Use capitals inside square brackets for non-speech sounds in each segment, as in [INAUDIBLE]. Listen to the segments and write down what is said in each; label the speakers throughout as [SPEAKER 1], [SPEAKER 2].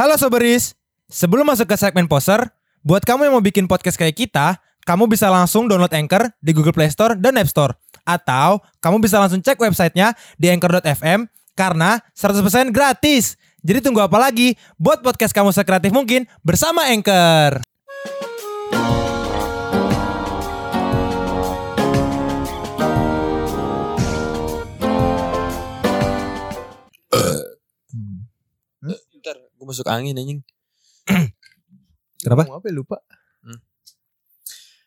[SPEAKER 1] Halo Soberis, sebelum masuk ke segmen poser, buat kamu yang mau bikin podcast kayak kita, kamu bisa langsung download Anchor di Google Play Store dan App Store. Atau kamu bisa langsung cek websitenya di anchor.fm karena 100% gratis. Jadi tunggu apa lagi? Buat podcast kamu sekreatif mungkin bersama Anchor.
[SPEAKER 2] Bentar, gue masuk angin anjing. [CLEARS THROAT]
[SPEAKER 1] Kenapa?
[SPEAKER 3] Ngomong apa ya, lupa?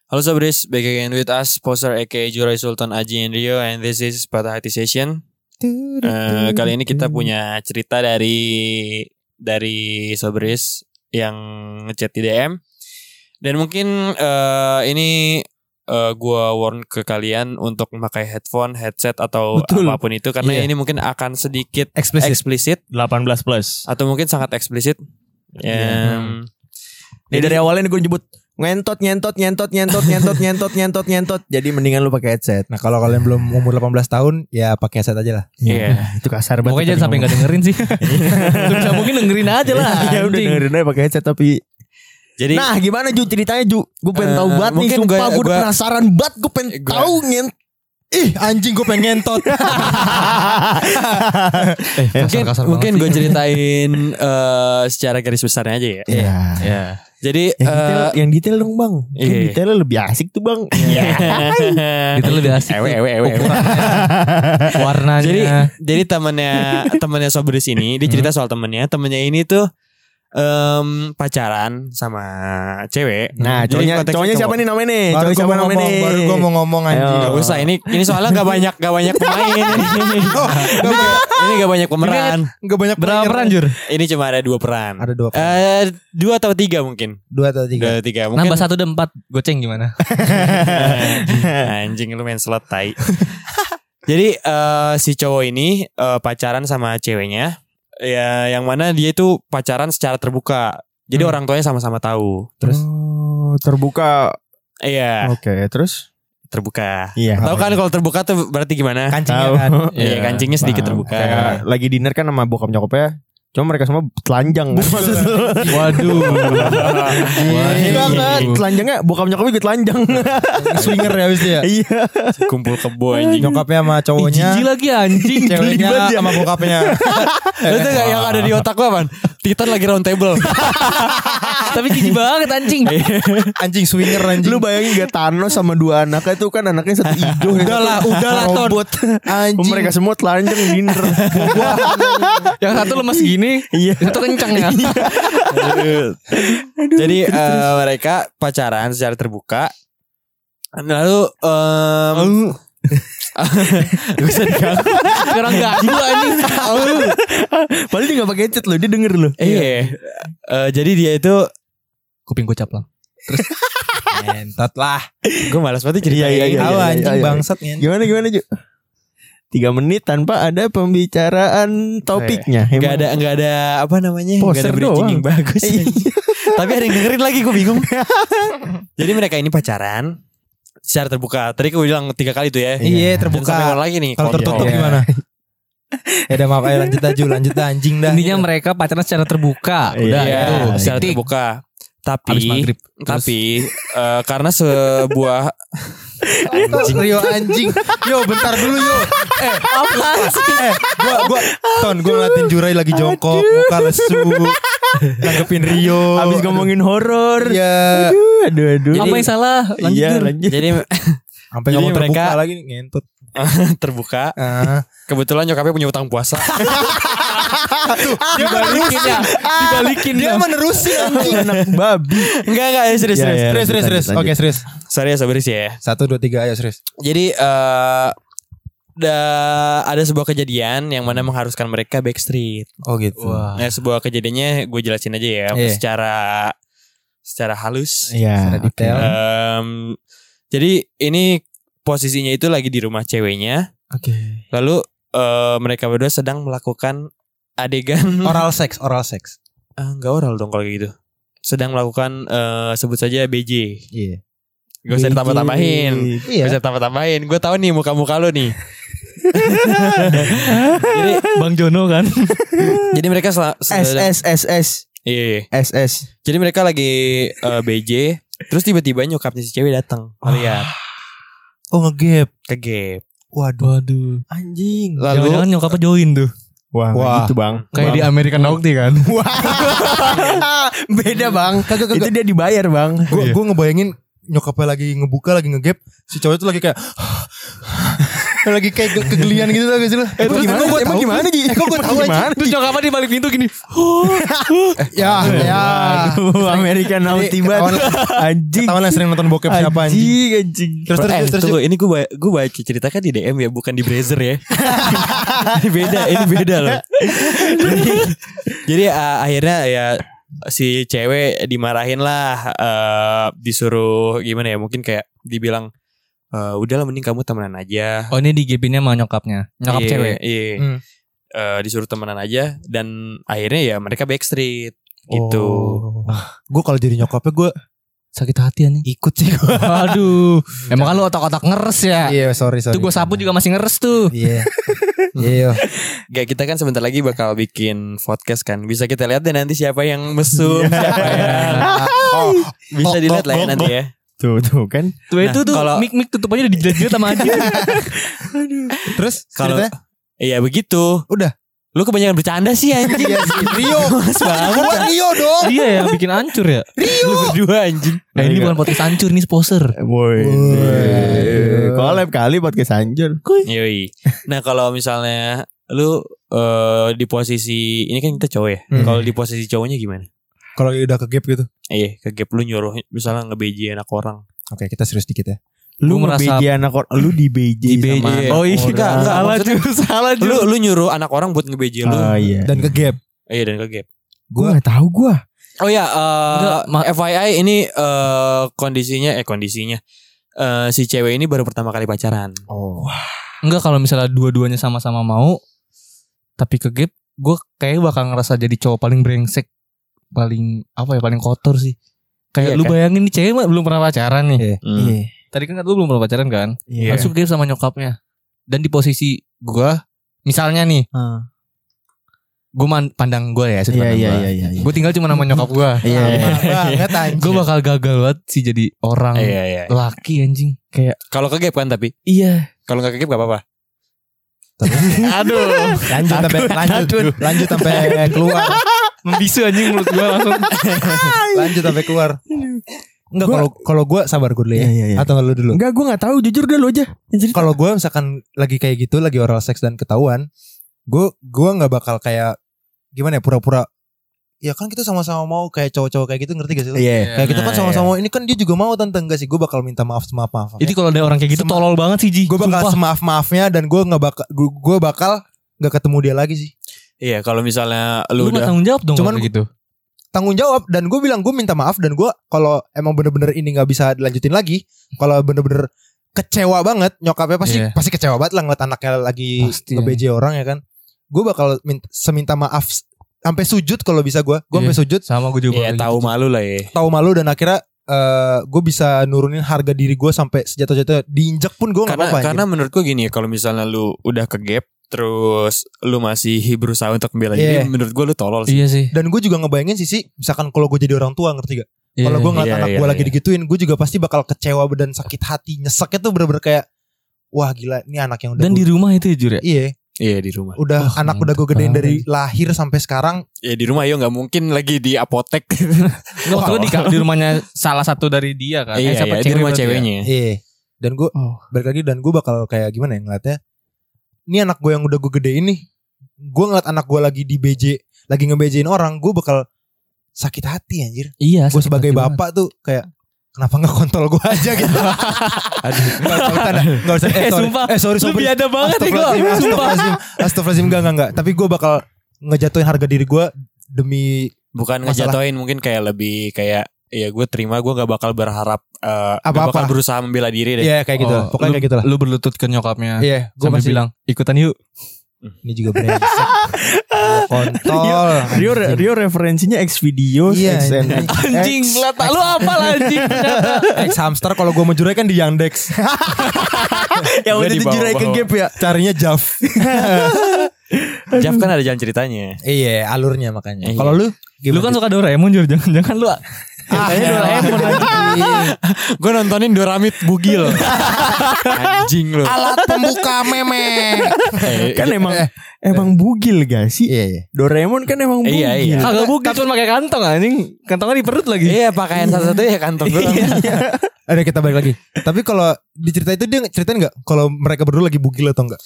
[SPEAKER 2] Halo Sobris, back again with us, poster aka Jurai Sultan Aji and Rio, and this is Patah Hati Session. Eh, kali ini kita punya cerita dari dari Sobris yang ngechat di DM. Dan mungkin eh, ini eh, gua warn ke kalian untuk memakai headphone, headset atau
[SPEAKER 3] Betul.
[SPEAKER 2] apa pun itu karena
[SPEAKER 1] Iya.
[SPEAKER 2] ini mungkin akan sedikit
[SPEAKER 1] Eksplisit.
[SPEAKER 2] eksplisit
[SPEAKER 3] 18 plus.
[SPEAKER 2] atau mungkin sangat eksplisit. Em,
[SPEAKER 3] Ini dari awalnya gue nyebut ngentot nyentot nyentot nyentot nyentot nyentot nyentot nyentot. Jadi mendingan lu pakai headset.
[SPEAKER 1] Nah kalau kalian belum umur 18 tahun, ya pakai headset aja lah.
[SPEAKER 2] Iya. [LAUGHS]
[SPEAKER 3] Itu kasar banget.
[SPEAKER 4] Pokoknya jangan sampai nggak dengerin sih. [LAUGHS] Sebisa mungkin dengerin aja lah. [LAUGHS]
[SPEAKER 3] Ya udah dengerin aja pakai headset tapi
[SPEAKER 2] Jadi
[SPEAKER 3] Nah gimana Ju ceritanya Ju Gue pengen
[SPEAKER 2] Eh,
[SPEAKER 3] tahu banget nih
[SPEAKER 2] mungkin
[SPEAKER 3] Sumpah
[SPEAKER 2] gua-
[SPEAKER 3] gue
[SPEAKER 2] gua-
[SPEAKER 3] penasaran banget Gue pengen
[SPEAKER 2] Gua-
[SPEAKER 3] tahu ngent
[SPEAKER 1] Ih anjing gue pengen ngentot. [LAUGHS]
[SPEAKER 2] mungkin
[SPEAKER 4] kasar
[SPEAKER 2] mungkin gue ceritain eh, secara garis besarnya aja ya.
[SPEAKER 3] Iya
[SPEAKER 4] Ya.
[SPEAKER 2] Jadi
[SPEAKER 3] Yang detail,
[SPEAKER 2] eh,
[SPEAKER 3] yang detail dong bang Yang
[SPEAKER 2] iya.
[SPEAKER 3] detailnya lebih asik tuh bang
[SPEAKER 2] Iya. [LAUGHS]
[SPEAKER 4] Itu lebih asik.
[SPEAKER 2] Ewe, ewe, ewe, ewe.
[SPEAKER 4] Warnanya.
[SPEAKER 2] Jadi jadi temannya temannya Sobris ini dia cerita soal temennya temennya ini tuh em, pacaran sama cewek.
[SPEAKER 3] Nah cowoknya Cowoknya siapa nih namanya nih
[SPEAKER 1] baru
[SPEAKER 3] siapa
[SPEAKER 1] mau
[SPEAKER 3] namanya
[SPEAKER 1] ngomong,
[SPEAKER 3] nih
[SPEAKER 1] baru gue mau ngomong.
[SPEAKER 3] Ayo.
[SPEAKER 2] Gak usah ini ini soalnya gak banyak gak banyak pemain [LAUGHS] ini. ini, gak, ini gak banyak pemeran.
[SPEAKER 1] Gak banyak
[SPEAKER 4] berapa peran Jur?
[SPEAKER 2] Ini cuma ada dua peran.
[SPEAKER 1] Ada dua peran.
[SPEAKER 2] Eh dua atau tiga mungkin.
[SPEAKER 1] Dua atau
[SPEAKER 2] Dua
[SPEAKER 1] tiga.
[SPEAKER 2] atau tiga. Mungkin
[SPEAKER 4] Nambah satu dan empat. Goceng gimana? [LAUGHS]
[SPEAKER 2] Anjing lu main slot tai. [LAUGHS] Jadi eh, si cowok ini eh, pacaran sama ceweknya ya yang mana dia itu pacaran secara terbuka. Jadi
[SPEAKER 1] Hmm.
[SPEAKER 2] orang tuanya sama-sama tahu.
[SPEAKER 1] Terus?
[SPEAKER 3] Oh, Terbuka
[SPEAKER 2] Iya,
[SPEAKER 3] Oke terus
[SPEAKER 2] terbuka.
[SPEAKER 3] Iya
[SPEAKER 2] Tahu kan kalau terbuka tuh berarti gimana?
[SPEAKER 1] Kancingnya kan.
[SPEAKER 2] Iya, kancingnya sedikit
[SPEAKER 3] Paham.
[SPEAKER 2] terbuka.
[SPEAKER 3] Kayak lagi dinner kan sama bokap nyokapnya Cuma mereka semua telanjang [LAUGHS] kan
[SPEAKER 4] Waduh.
[SPEAKER 3] Enggak enggak Telanjangnya bokap nyokapnya juga telanjang [LAUGHS]
[SPEAKER 1] Swinger ya abis ya.
[SPEAKER 3] Iya
[SPEAKER 2] Kumpul kebo anjing.
[SPEAKER 1] Nyokapnya sama cowoknya.
[SPEAKER 4] Jijik lagi anjing. [LAUGHS]
[SPEAKER 1] Ceweknya
[SPEAKER 3] ya.
[SPEAKER 1] sama bokapnya.
[SPEAKER 2] Lu tuh gak yang ada di otak lu apaan? Titan lagi round table.
[SPEAKER 4] Tapi jijik banget anjing.
[SPEAKER 1] Anjing swinger anjing.
[SPEAKER 3] Lu bayangin gak Thanos sama dua anaknya itu kan anaknya satu hijau
[SPEAKER 1] Udah lah, udah lah, Ton. Anjing.
[SPEAKER 3] Mereka semua telanjang dinner
[SPEAKER 4] Yang satu lemas gini.
[SPEAKER 3] Iya
[SPEAKER 4] Yang satu kencang ya. [LAUGHS]
[SPEAKER 2] Jadi eh, mereka pacaran secara terbuka. Lalu em [LAUGHS] Gak usah diganggu.
[SPEAKER 4] Sekarang ganggu anjing.
[SPEAKER 3] Padahal dia gak pakai headset loh Dia denger loh
[SPEAKER 2] Iya. Eh, jadi dia itu
[SPEAKER 4] Kuping gue caplang. [LAUGHS]
[SPEAKER 1] Ngentot lah.
[SPEAKER 2] gue malas banget cerita.
[SPEAKER 3] Iya, iya, iya.
[SPEAKER 1] Anjing
[SPEAKER 3] iya.
[SPEAKER 1] bangsat.
[SPEAKER 3] Gimana gimana Ju Tiga menit tanpa ada pembicaraan topiknya
[SPEAKER 2] Gak ada nggak ada apa namanya? Gak
[SPEAKER 3] Poster
[SPEAKER 2] ada bridging
[SPEAKER 3] doang.
[SPEAKER 2] yang bagus.
[SPEAKER 3] Iya. [LAUGHS]
[SPEAKER 2] Tapi ada yang dengerin lagi gue bingung. [LAUGHS] jadi mereka ini pacaran secara terbuka. Tadi gue bilang tiga kali tuh ya.
[SPEAKER 1] Iya, terbuka.
[SPEAKER 2] sampai lagi nih?
[SPEAKER 1] Kalau tertutup
[SPEAKER 2] Iya.
[SPEAKER 1] gimana? [LAUGHS] Ya udah maaf ayo lanjut aja lanjut anjing dah.
[SPEAKER 4] Intinya mereka pacaran secara terbuka. Udah
[SPEAKER 2] Iya,
[SPEAKER 4] itu.
[SPEAKER 2] secara terbuka.
[SPEAKER 4] Habis
[SPEAKER 2] Tapi
[SPEAKER 4] maghrib.
[SPEAKER 2] tapi eh, karena sebuah
[SPEAKER 1] Anjing. Rio anjing. Yo bentar dulu yo. Eh, apa sih? Eh, gua gua ton gua ngeliatin Jurai lagi jongkok, muka lesu. Nanggepin Rio.
[SPEAKER 3] Abis ngomongin horor
[SPEAKER 1] ya
[SPEAKER 3] Aduh aduh aduh
[SPEAKER 4] Apa yang salah? Lanjut.
[SPEAKER 3] Iya lanjut
[SPEAKER 2] jadi
[SPEAKER 1] sampai
[SPEAKER 2] Jadi
[SPEAKER 1] ngomong terbuka
[SPEAKER 2] mereka-
[SPEAKER 1] lagi nih ngentut. [LAUGHS]
[SPEAKER 2] terbuka.
[SPEAKER 1] Ah.
[SPEAKER 2] Kebetulan nyokapnya punya utang puasa. [LAUGHS]
[SPEAKER 4] Dibalikin ya. Dibalikin
[SPEAKER 1] Dia
[SPEAKER 4] ya.
[SPEAKER 1] menerusin anjing.
[SPEAKER 3] Anak babi
[SPEAKER 2] enggak enggak ya serius
[SPEAKER 3] Iya,
[SPEAKER 2] serius.
[SPEAKER 1] Serius serius serius. Oke serius.
[SPEAKER 2] Sorry ya sabar sih ya.
[SPEAKER 1] Satu dua tiga ayo serius.
[SPEAKER 2] Jadi eh da- ada sebuah kejadian yang mana mengharuskan mereka backstreet.
[SPEAKER 1] Oh gitu.
[SPEAKER 4] Wah.
[SPEAKER 2] Nah, sebuah kejadiannya gue jelasin aja ya
[SPEAKER 1] Iya.
[SPEAKER 2] secara secara halus.
[SPEAKER 3] Iya
[SPEAKER 1] Secara detail.
[SPEAKER 2] Em, jadi ini posisinya itu lagi di rumah ceweknya.
[SPEAKER 3] Oke
[SPEAKER 2] Lalu eh, mereka berdua sedang melakukan adegan
[SPEAKER 1] Oral [LAUGHS] seks, oral seks.
[SPEAKER 2] Ah, enggak oral dong kalau gitu. Sedang melakukan eh, sebut saja BJ.
[SPEAKER 1] Iya.
[SPEAKER 2] Gak usah ditambah-tambahin. Gak
[SPEAKER 1] Iya.
[SPEAKER 2] usah tambah-tambahin. Gue tahu nih muka-muka lo nih. [LAUGHS] jadi
[SPEAKER 4] Bang Jono kan. [LAUGHS]
[SPEAKER 2] jadi mereka sel-
[SPEAKER 3] S S S S
[SPEAKER 2] Iya.
[SPEAKER 3] SS.
[SPEAKER 2] Jadi mereka lagi eh, BJ, terus tiba-tiba nyokapnya si cewek datang. Lihat
[SPEAKER 1] Oh ngegap.
[SPEAKER 2] ke gap.
[SPEAKER 1] Waduh.
[SPEAKER 4] Waduh.
[SPEAKER 3] Anjing.
[SPEAKER 2] Lalu
[SPEAKER 4] Jangan-jangan nyokapnya join tuh.
[SPEAKER 3] Wah,
[SPEAKER 1] Wah.
[SPEAKER 3] Wah. gitu bang.
[SPEAKER 4] Kayak di American Naughty kan. [LAUGHS] [LAUGHS]
[SPEAKER 3] Beda bang.
[SPEAKER 1] Kagak
[SPEAKER 3] Itu
[SPEAKER 1] kagak.
[SPEAKER 3] dia dibayar bang.
[SPEAKER 1] Gue gue ngebayangin nyokapnya lagi ngebuka lagi ngegap si cowok itu lagi kayak [LAUGHS] lagi kayak ke- kegelian gitu lah sih lu. Eh,
[SPEAKER 3] Terus gimana? Emang
[SPEAKER 1] tahu?
[SPEAKER 3] gimana Ji?
[SPEAKER 1] Eh, kok gue tahu aja?
[SPEAKER 3] Gimana?
[SPEAKER 4] Terus nyokapnya di balik pintu gini. [LAUGHS] [LAUGHS]
[SPEAKER 1] Ya, ya.
[SPEAKER 3] Aduh, American Naughty banget. Anjing.
[SPEAKER 1] Ketahuan lah sering nonton bokep siapa anjing.
[SPEAKER 3] Anjing, anjing.
[SPEAKER 1] Terus terus
[SPEAKER 2] eh,
[SPEAKER 1] terus.
[SPEAKER 2] tunggu, ini gue gue baca ceritakan di DM ya, bukan di Brazer ya. ini beda, ini beda loh. jadi, jadi akhirnya ya si cewek dimarahin lah, uh, disuruh gimana ya? Mungkin kayak dibilang, uh, udahlah mending kamu temenan aja.
[SPEAKER 4] Oh ini digepinnya sama nyokapnya. Nyokap
[SPEAKER 2] Iya,
[SPEAKER 4] cewek.
[SPEAKER 2] Iya.
[SPEAKER 1] Hmm.
[SPEAKER 2] Uh, disuruh temenan aja dan akhirnya ya mereka backstreet gitu.
[SPEAKER 1] Gue kalau jadi nyokapnya gue
[SPEAKER 4] Sakit hati nih.
[SPEAKER 1] ikut sih gue.
[SPEAKER 4] Aduh. [LAUGHS] Emang kan lu otak-otak ngeres ya.
[SPEAKER 1] Iya sorry sorry.
[SPEAKER 4] Itu gue sapu juga masih ngeres tuh.
[SPEAKER 1] Iya. Iya.
[SPEAKER 2] Gak kita kan sebentar lagi bakal bikin podcast kan. Bisa kita lihat deh nanti siapa yang mesum, siapa yang [LAUGHS]
[SPEAKER 1] Oh,
[SPEAKER 2] bisa
[SPEAKER 1] Oh,
[SPEAKER 2] dilihat
[SPEAKER 1] oh,
[SPEAKER 2] lah ya
[SPEAKER 1] oh,
[SPEAKER 2] nanti ya.
[SPEAKER 3] Tuh, tuh kan.
[SPEAKER 4] Tuh
[SPEAKER 2] Nah,
[SPEAKER 4] itu tuh
[SPEAKER 2] kalau-
[SPEAKER 4] mik-mik tutupannya udah dijilat-jilat sama Adi.
[SPEAKER 1] terus
[SPEAKER 2] Kalau iya begitu.
[SPEAKER 1] Udah.
[SPEAKER 2] Lu kebanyakan bercanda sih anjing.
[SPEAKER 1] Iya sih. Rio. [LAUGHS]
[SPEAKER 2] Banget.
[SPEAKER 1] Gua Rio dong.
[SPEAKER 4] Dia yang bikin hancur ya.
[SPEAKER 2] Lu berdua anjing.
[SPEAKER 4] Nah ini bukan podcast hancur nih sponsor.
[SPEAKER 3] Boy.
[SPEAKER 1] Woi.
[SPEAKER 3] Collab kali podcast anjir.
[SPEAKER 2] Yoi. Nah, kalau misalnya lu eh, di posisi ini kan kita cowok ya.
[SPEAKER 1] Hmm.
[SPEAKER 2] Kalau di posisi cowoknya gimana?
[SPEAKER 1] Kalau udah ke gap gitu.
[SPEAKER 2] Iya, ke gap lu nyuruh misalnya nge-BJ anak orang.
[SPEAKER 1] Oke kita serius dikit ya.
[SPEAKER 3] Lu
[SPEAKER 4] merasa-
[SPEAKER 3] nge-BJ anak orang, lu di BJ
[SPEAKER 2] Di BJ.
[SPEAKER 3] sama anak
[SPEAKER 2] Oh, iya. Enggak, enggak.
[SPEAKER 4] Salah
[SPEAKER 2] maksudnya-
[SPEAKER 4] cuy, salah cuy.
[SPEAKER 2] Lu lu nyuruh anak orang buat nge-BJ lu.
[SPEAKER 3] Oh iya.
[SPEAKER 1] Dan ke gap.
[SPEAKER 2] Iya, dan ke gap.
[SPEAKER 3] Gua gak tahu gua.
[SPEAKER 2] Oh ya, eh,
[SPEAKER 4] Enggak,
[SPEAKER 2] FYI ini eh, kondisinya eh kondisinya eh, si cewek ini baru pertama kali pacaran.
[SPEAKER 1] Oh.
[SPEAKER 4] Enggak kalau misalnya dua-duanya sama-sama mau tapi ke gap gue kayak bakal ngerasa jadi cowok paling brengsek paling apa ya paling kotor sih kayak
[SPEAKER 2] Iya,
[SPEAKER 4] lu
[SPEAKER 2] kan?
[SPEAKER 4] bayangin nih cewek mah belum pernah pacaran nih
[SPEAKER 1] Iya.
[SPEAKER 2] Hmm.
[SPEAKER 3] Iya.
[SPEAKER 4] tadi kan lu belum pernah pacaran kan
[SPEAKER 3] Iya.
[SPEAKER 4] langsung ke gap sama nyokapnya dan di posisi gue misalnya nih
[SPEAKER 3] Ah.
[SPEAKER 4] gue pandang gue ya sudut
[SPEAKER 3] Iya
[SPEAKER 4] pandang
[SPEAKER 3] iya
[SPEAKER 4] gua.
[SPEAKER 3] iya iya.
[SPEAKER 4] gue tinggal cuma nama nyokap gue [LAUGHS]
[SPEAKER 3] Iya. [LAUGHS]
[SPEAKER 1] banget anjing.
[SPEAKER 4] gue bakal gagal banget sih jadi orang
[SPEAKER 2] Iya, iya.
[SPEAKER 4] laki anjing kayak
[SPEAKER 2] Kalau ke gap kan tapi
[SPEAKER 4] iya
[SPEAKER 2] kalau nggak ke gap gak apa-apa. [LAUGHS]
[SPEAKER 4] aduh
[SPEAKER 1] lanjut sampai lanjut lanjut sampai keluar.
[SPEAKER 4] Membisu anjing mulut gue langsung [LAUGHS]
[SPEAKER 1] lanjut sampai keluar. Enggak
[SPEAKER 3] Gua-
[SPEAKER 1] kalau kalau gue sabar gue dulu ya.
[SPEAKER 3] Iya, iya, iya.
[SPEAKER 1] Atau lu dulu.
[SPEAKER 3] Enggak gua gak tahu jujur dah lu aja.
[SPEAKER 1] Kalau gue misalkan lagi kayak gitu lagi oral seks dan ketahuan, gue gue nggak bakal kayak gimana ya pura-pura. Ya kan kita sama-sama mau kayak cowok-cowok kayak gitu ngerti gak sih? lu?
[SPEAKER 3] Iya.
[SPEAKER 1] Kayak kita kan
[SPEAKER 2] Nah,
[SPEAKER 1] sama-sama mau ini kan dia juga mau tante enggak sih? Gue bakal minta maaf maaf maaf.
[SPEAKER 4] Jadi kalau ada orang kayak gitu
[SPEAKER 1] Sema-
[SPEAKER 4] tolol banget sih Ji
[SPEAKER 1] gue bakal semaaf maafnya dan gue nggak bakal gue bakal nggak ketemu dia lagi sih.
[SPEAKER 2] Iya, kalau misalnya
[SPEAKER 4] Lu
[SPEAKER 2] lu
[SPEAKER 4] gak
[SPEAKER 2] udah
[SPEAKER 4] tanggung jawab dong
[SPEAKER 1] Cuman
[SPEAKER 4] gitu
[SPEAKER 1] tanggung jawab dan gue bilang gue minta maaf dan gue kalau emang bener-bener ini nggak bisa dilanjutin lagi kalau bener-bener kecewa banget nyokapnya pasti
[SPEAKER 4] Iya.
[SPEAKER 1] pasti kecewa banget lah ngeliat anaknya lagi
[SPEAKER 4] Pasti,
[SPEAKER 1] nge-BJ orang ya kan gue bakal minta, seminta maaf sampai sujud kalau bisa gue gue sampai
[SPEAKER 4] Iya.
[SPEAKER 1] sujud
[SPEAKER 4] Sama gue juga
[SPEAKER 2] ya
[SPEAKER 4] kayak
[SPEAKER 2] tahu
[SPEAKER 4] gitu.
[SPEAKER 2] malu lah ya.
[SPEAKER 1] tahu malu dan akhirnya eh gue bisa nurunin harga diri gue sampai sejatuh-jatuh diinjak pun gue nggak
[SPEAKER 2] Karena
[SPEAKER 1] apa-apa
[SPEAKER 2] karena menurut gue gini ya, kalau misalnya lu udah ke gap terus lu masih berusaha untuk membela
[SPEAKER 1] Iya.
[SPEAKER 2] diri, menurut gue lu tolol sih.
[SPEAKER 4] Iya sih
[SPEAKER 1] dan gue juga ngebayangin sih sih misalkan kalau gue jadi orang tua ngerti gak
[SPEAKER 4] Iya.
[SPEAKER 1] kalau gue ngeliat
[SPEAKER 2] Iya,
[SPEAKER 1] anak
[SPEAKER 2] iya,
[SPEAKER 1] gue lagi
[SPEAKER 2] iya.
[SPEAKER 1] digituin gue juga pasti bakal kecewa dan sakit hati nyeseknya tuh bener-bener kayak wah gila ini anak yang udah
[SPEAKER 4] Dan
[SPEAKER 1] gua-
[SPEAKER 4] di rumah itu ya Jur ya
[SPEAKER 1] iya
[SPEAKER 2] Iya di rumah.
[SPEAKER 1] udah
[SPEAKER 4] Wah,
[SPEAKER 1] anak udah gue gedein dari lahir sampai sekarang
[SPEAKER 2] Ya di rumah yo nggak mungkin lagi di apotek. [LAUGHS]
[SPEAKER 4] Enggak gue di, di rumahnya salah satu dari dia kan
[SPEAKER 2] iya,
[SPEAKER 4] Eh, siapa
[SPEAKER 2] iya, di rumah
[SPEAKER 4] ya?
[SPEAKER 2] ceweknya.
[SPEAKER 1] iya dan gue
[SPEAKER 4] Oh.
[SPEAKER 1] balik lagi dan gue bakal kayak gimana ya ngeliatnya ini anak gue yang udah gue gedein nih. Gue ngeliat anak gue lagi di BJ lagi nge-BJ-in orang gue bakal sakit hati anjir.
[SPEAKER 4] Iya
[SPEAKER 1] gue sebagai
[SPEAKER 4] hati
[SPEAKER 1] bapak tuh kayak kenapa nggak kontrol gue aja? [LAUGHS] gitu. Aduh. Nggak usah nggak usah eh,
[SPEAKER 4] Eh,
[SPEAKER 1] sorry.
[SPEAKER 4] sumpah.
[SPEAKER 1] eh sorry
[SPEAKER 4] banget. Lu
[SPEAKER 1] sorry
[SPEAKER 4] biada banget nih gue
[SPEAKER 1] Astagfirullahaladzim,
[SPEAKER 4] Sumpah.
[SPEAKER 1] Astagfirullahaladzim, Astagfirullahaladzim, enggak, enggak, enggak. Tapi gue bakal ngejatuhin harga diri gue demi
[SPEAKER 2] Bukan ngejatoin mungkin kayak lebih kayak ya gue terima gue nggak bakal berharap eh, nggak
[SPEAKER 1] Apa-apa.
[SPEAKER 2] bakal berusaha membela diri deh.
[SPEAKER 1] Iya kayak gitu.
[SPEAKER 4] Oh,
[SPEAKER 1] Pokoknya
[SPEAKER 4] lu-
[SPEAKER 1] kayak gitu lah.
[SPEAKER 4] Lu berlutut ke nyokapnya
[SPEAKER 1] Iya, gue
[SPEAKER 4] Sampai
[SPEAKER 1] pasti
[SPEAKER 4] bilang ikutan yuk
[SPEAKER 1] ini juga brengsek. [LAUGHS] Kontol.
[SPEAKER 3] Rio
[SPEAKER 1] anjing.
[SPEAKER 3] Rio referensinya X videos,
[SPEAKER 1] Iya,
[SPEAKER 3] X and
[SPEAKER 1] anjing.
[SPEAKER 4] Lata lu apa lah anjing [LAUGHS]
[SPEAKER 1] X hamster kalau gue mau jurai kan di Yandex. [LAUGHS]
[SPEAKER 3] yang
[SPEAKER 2] Gue
[SPEAKER 3] udah
[SPEAKER 2] di
[SPEAKER 3] dijurai ke gap ya.
[SPEAKER 1] Carinya Jav.
[SPEAKER 2] Jeff kan ada jalan ceritanya.
[SPEAKER 1] iya, alurnya makanya.
[SPEAKER 2] Iya.
[SPEAKER 1] Kalau lu
[SPEAKER 4] Lu kan suka Doraemon Jur, jangan-jangan lu
[SPEAKER 3] Kayaknya Doraemon [LAUGHS]
[SPEAKER 2] Gue nontonin Doramit Bugil. Anjing lu.
[SPEAKER 1] Alat pembuka meme.
[SPEAKER 2] Eh,
[SPEAKER 3] kan emang emang bugil gak sih?
[SPEAKER 1] Iya iya.
[SPEAKER 3] Doraemon kan emang bugil.
[SPEAKER 2] Iya, iya.
[SPEAKER 4] kagak bugil cuma pakai kantong anjing. Kantongnya di perut lagi.
[SPEAKER 2] Iya pakaian satu-satunya ya kantong gue. [LAUGHS]
[SPEAKER 1] Ada kita balik lagi. Tapi kalau di cerita itu dia ceritain nggak kalau mereka berdua lagi bugil atau enggak?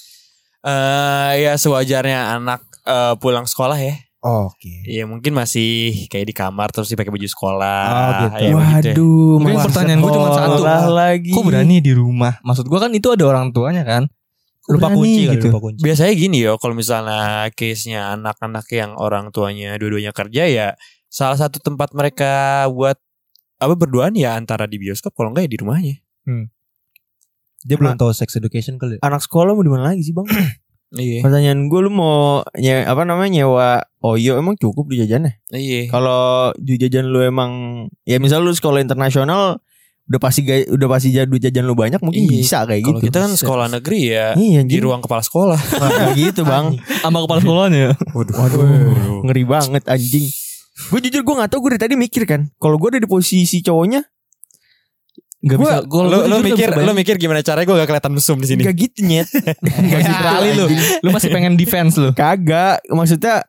[SPEAKER 2] Eh ya sewajarnya anak eh, pulang sekolah ya.
[SPEAKER 1] Oke.
[SPEAKER 2] Iya mungkin masih kayak di kamar terus dia pakai baju sekolah.
[SPEAKER 1] Oh, gitu.
[SPEAKER 2] Ya, begitu ya.
[SPEAKER 3] Waduh,
[SPEAKER 4] Mungkin pertanyaan gua cuma satu.
[SPEAKER 3] lagi.
[SPEAKER 4] Kok berani di rumah? Maksud gua kan itu ada orang tuanya kan.
[SPEAKER 1] Lupa
[SPEAKER 4] berani
[SPEAKER 1] kunci
[SPEAKER 4] gitu.
[SPEAKER 1] lupa kunci.
[SPEAKER 2] Biasanya gini yo, kalau misalnya case-nya anak-anak yang orang tuanya dua-duanya kerja ya salah satu tempat mereka buat apa berduaan ya antara di bioskop kalau enggak ya di rumahnya.
[SPEAKER 1] Dia belum tahu sex education kali. ya?
[SPEAKER 3] Anak sekolah mau di mana lagi sih, Bang? [CLEARS THROAT]
[SPEAKER 2] Iya.
[SPEAKER 3] Pertanyaan gue lu mau nye, apa namanya nyewa Oyo emang cukup di jajannya?
[SPEAKER 2] Iya.
[SPEAKER 3] Kalau di jajan lu emang ya misal lu sekolah internasional udah pasti ga- udah pasti jadi duit jajan lu banyak mungkin
[SPEAKER 2] Iya.
[SPEAKER 3] bisa kayak
[SPEAKER 2] Kalau
[SPEAKER 3] gitu.
[SPEAKER 2] kita kan sekolah negeri ya
[SPEAKER 3] Iya,
[SPEAKER 2] di ruang kepala sekolah. [LAUGHS]
[SPEAKER 3] Nah, gitu, Bang.
[SPEAKER 4] Sama kepala sekolahnya ya.
[SPEAKER 3] Waduh, ngeri banget anjing. Gue jujur gue gak tau gue dari tadi mikir kan. Kalau gue ada di posisi cowoknya
[SPEAKER 4] Gak
[SPEAKER 3] Gua-
[SPEAKER 4] bisa. Gua,
[SPEAKER 2] Lu,
[SPEAKER 4] gua
[SPEAKER 2] lu mikir lu mikir gimana caranya gue gak kelihatan mesum di sini.
[SPEAKER 3] Gak gitu nyet
[SPEAKER 4] Gak sih kali lu. Lu masih pengen defense lu.
[SPEAKER 3] Kagak Maksudnya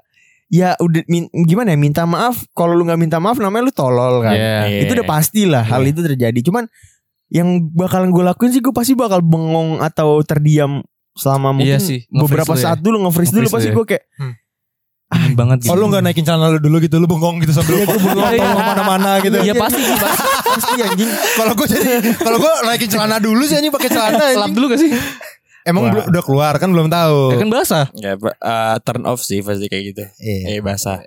[SPEAKER 3] Ya udah min- gimana ya Minta maaf Kalau lu gak minta maaf Namanya lu tolol kan
[SPEAKER 2] Iya.
[SPEAKER 3] Itu udah pasti lah Hal itu terjadi Cuman Yang bakalan gue lakuin sih Gue pasti bakal bengong Atau terdiam Selama mungkin
[SPEAKER 4] Iya sih,
[SPEAKER 3] Beberapa
[SPEAKER 4] dulu ya.
[SPEAKER 3] saat dulu Nge-freeze dulu Pasti gue kayak
[SPEAKER 4] Dingin banget gitu.
[SPEAKER 1] Oh lu gak naikin celana lu dulu gitu Lu bengong gitu sambil bengong
[SPEAKER 4] Iya.
[SPEAKER 1] ke mana-mana gitu
[SPEAKER 4] Iya pasti sih pasti.
[SPEAKER 3] Pasti anjing
[SPEAKER 1] Kalau gue jadi Kalau gue naikin celana dulu sih anjing pakai celana
[SPEAKER 4] Lap dulu gak sih?
[SPEAKER 1] Emang
[SPEAKER 2] Wah.
[SPEAKER 1] udah keluar kan belum tahu
[SPEAKER 4] Ya kan basah.
[SPEAKER 2] Ya, eh, turn off sih pasti kayak gitu.
[SPEAKER 1] Iya.
[SPEAKER 2] Eh basah.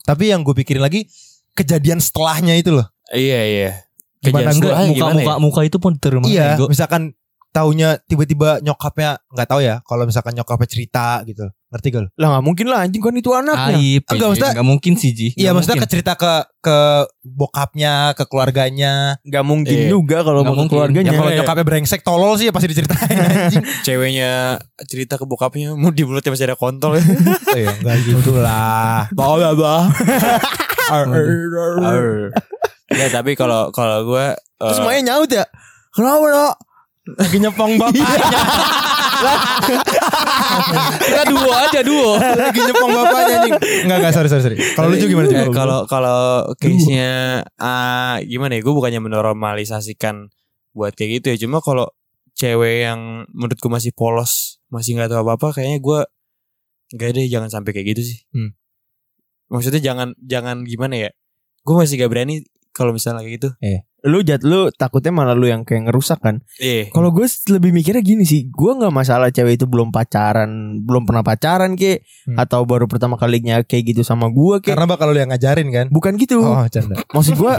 [SPEAKER 1] Tapi yang gue pikirin lagi Kejadian setelahnya itu loh
[SPEAKER 2] Iya iya.
[SPEAKER 4] Gimana
[SPEAKER 2] Kejadian
[SPEAKER 4] enggak
[SPEAKER 2] gimana
[SPEAKER 4] muka
[SPEAKER 2] ya?
[SPEAKER 4] muka itu pun terima
[SPEAKER 1] Iya misalkan Taunya tiba-tiba nyokapnya nggak tahu ya Kalau misalkan nyokapnya cerita gitu Ngerti gak lu?
[SPEAKER 3] Lah gak mungkin lah anjing Kan itu anaknya
[SPEAKER 4] Aib.
[SPEAKER 1] Enggak,
[SPEAKER 4] Ji.
[SPEAKER 1] maksudnya-
[SPEAKER 4] Enggak mungkin sih Ji.
[SPEAKER 1] Iya
[SPEAKER 4] Nggak
[SPEAKER 1] maksudnya
[SPEAKER 4] mungkin.
[SPEAKER 1] ke cerita ke ke bokapnya, ke keluarganya.
[SPEAKER 3] Gak mungkin
[SPEAKER 2] Iya.
[SPEAKER 3] juga Kalau
[SPEAKER 4] Nggak
[SPEAKER 3] mau ke
[SPEAKER 4] mungkin.
[SPEAKER 3] keluarganya
[SPEAKER 1] Ya kalau nyokapnya brengsek tolol sih ya pasti diceritain [LAUGHS] anjing.
[SPEAKER 2] Ceweknya cerita ke bokapnya mau di mulutnya masih ada kontol.
[SPEAKER 1] Oh iya, enggak gitu lah. [LAUGHS]
[SPEAKER 2] Bawa bawa. Ya tapi kalau kalau gue
[SPEAKER 3] Terus Maya nyaut ya Kenapa lo
[SPEAKER 1] Lagi nyepong bapaknya. [LAUGHS]
[SPEAKER 4] Kita duo aja duo.
[SPEAKER 1] Lagi nyepong bapaknya anjing. Enggak enggak sorry sorry sorry. Kalau lu juga gimana
[SPEAKER 2] Eh,
[SPEAKER 1] juga?
[SPEAKER 2] kalau kalau case-nya ah, gimana ya? Gue bukannya menormalisasikan buat kayak gitu ya. Cuma kalau cewek yang menurutku masih polos, masih nggak tahu apa-apa, kayaknya gue nggak deh jangan sampai kayak gitu sih.
[SPEAKER 1] Hmm.
[SPEAKER 2] Maksudnya jangan jangan gimana ya? Gue masih gak berani kalau misalnya kayak gitu.
[SPEAKER 3] Lu jat lu takutnya malah lu yang kayak ngerusak kan
[SPEAKER 2] Iya.
[SPEAKER 3] Kalau gue lebih mikirnya gini sih, gue nggak masalah cewek itu belum pacaran, belum pernah pacaran ke,
[SPEAKER 1] Hmm.
[SPEAKER 3] atau baru pertama kalinya kayak gitu sama gue ke.
[SPEAKER 1] Karena bakal lu yang ngajarin kan.
[SPEAKER 3] Bukan gitu.
[SPEAKER 1] Oh, canda.
[SPEAKER 3] Maksud gue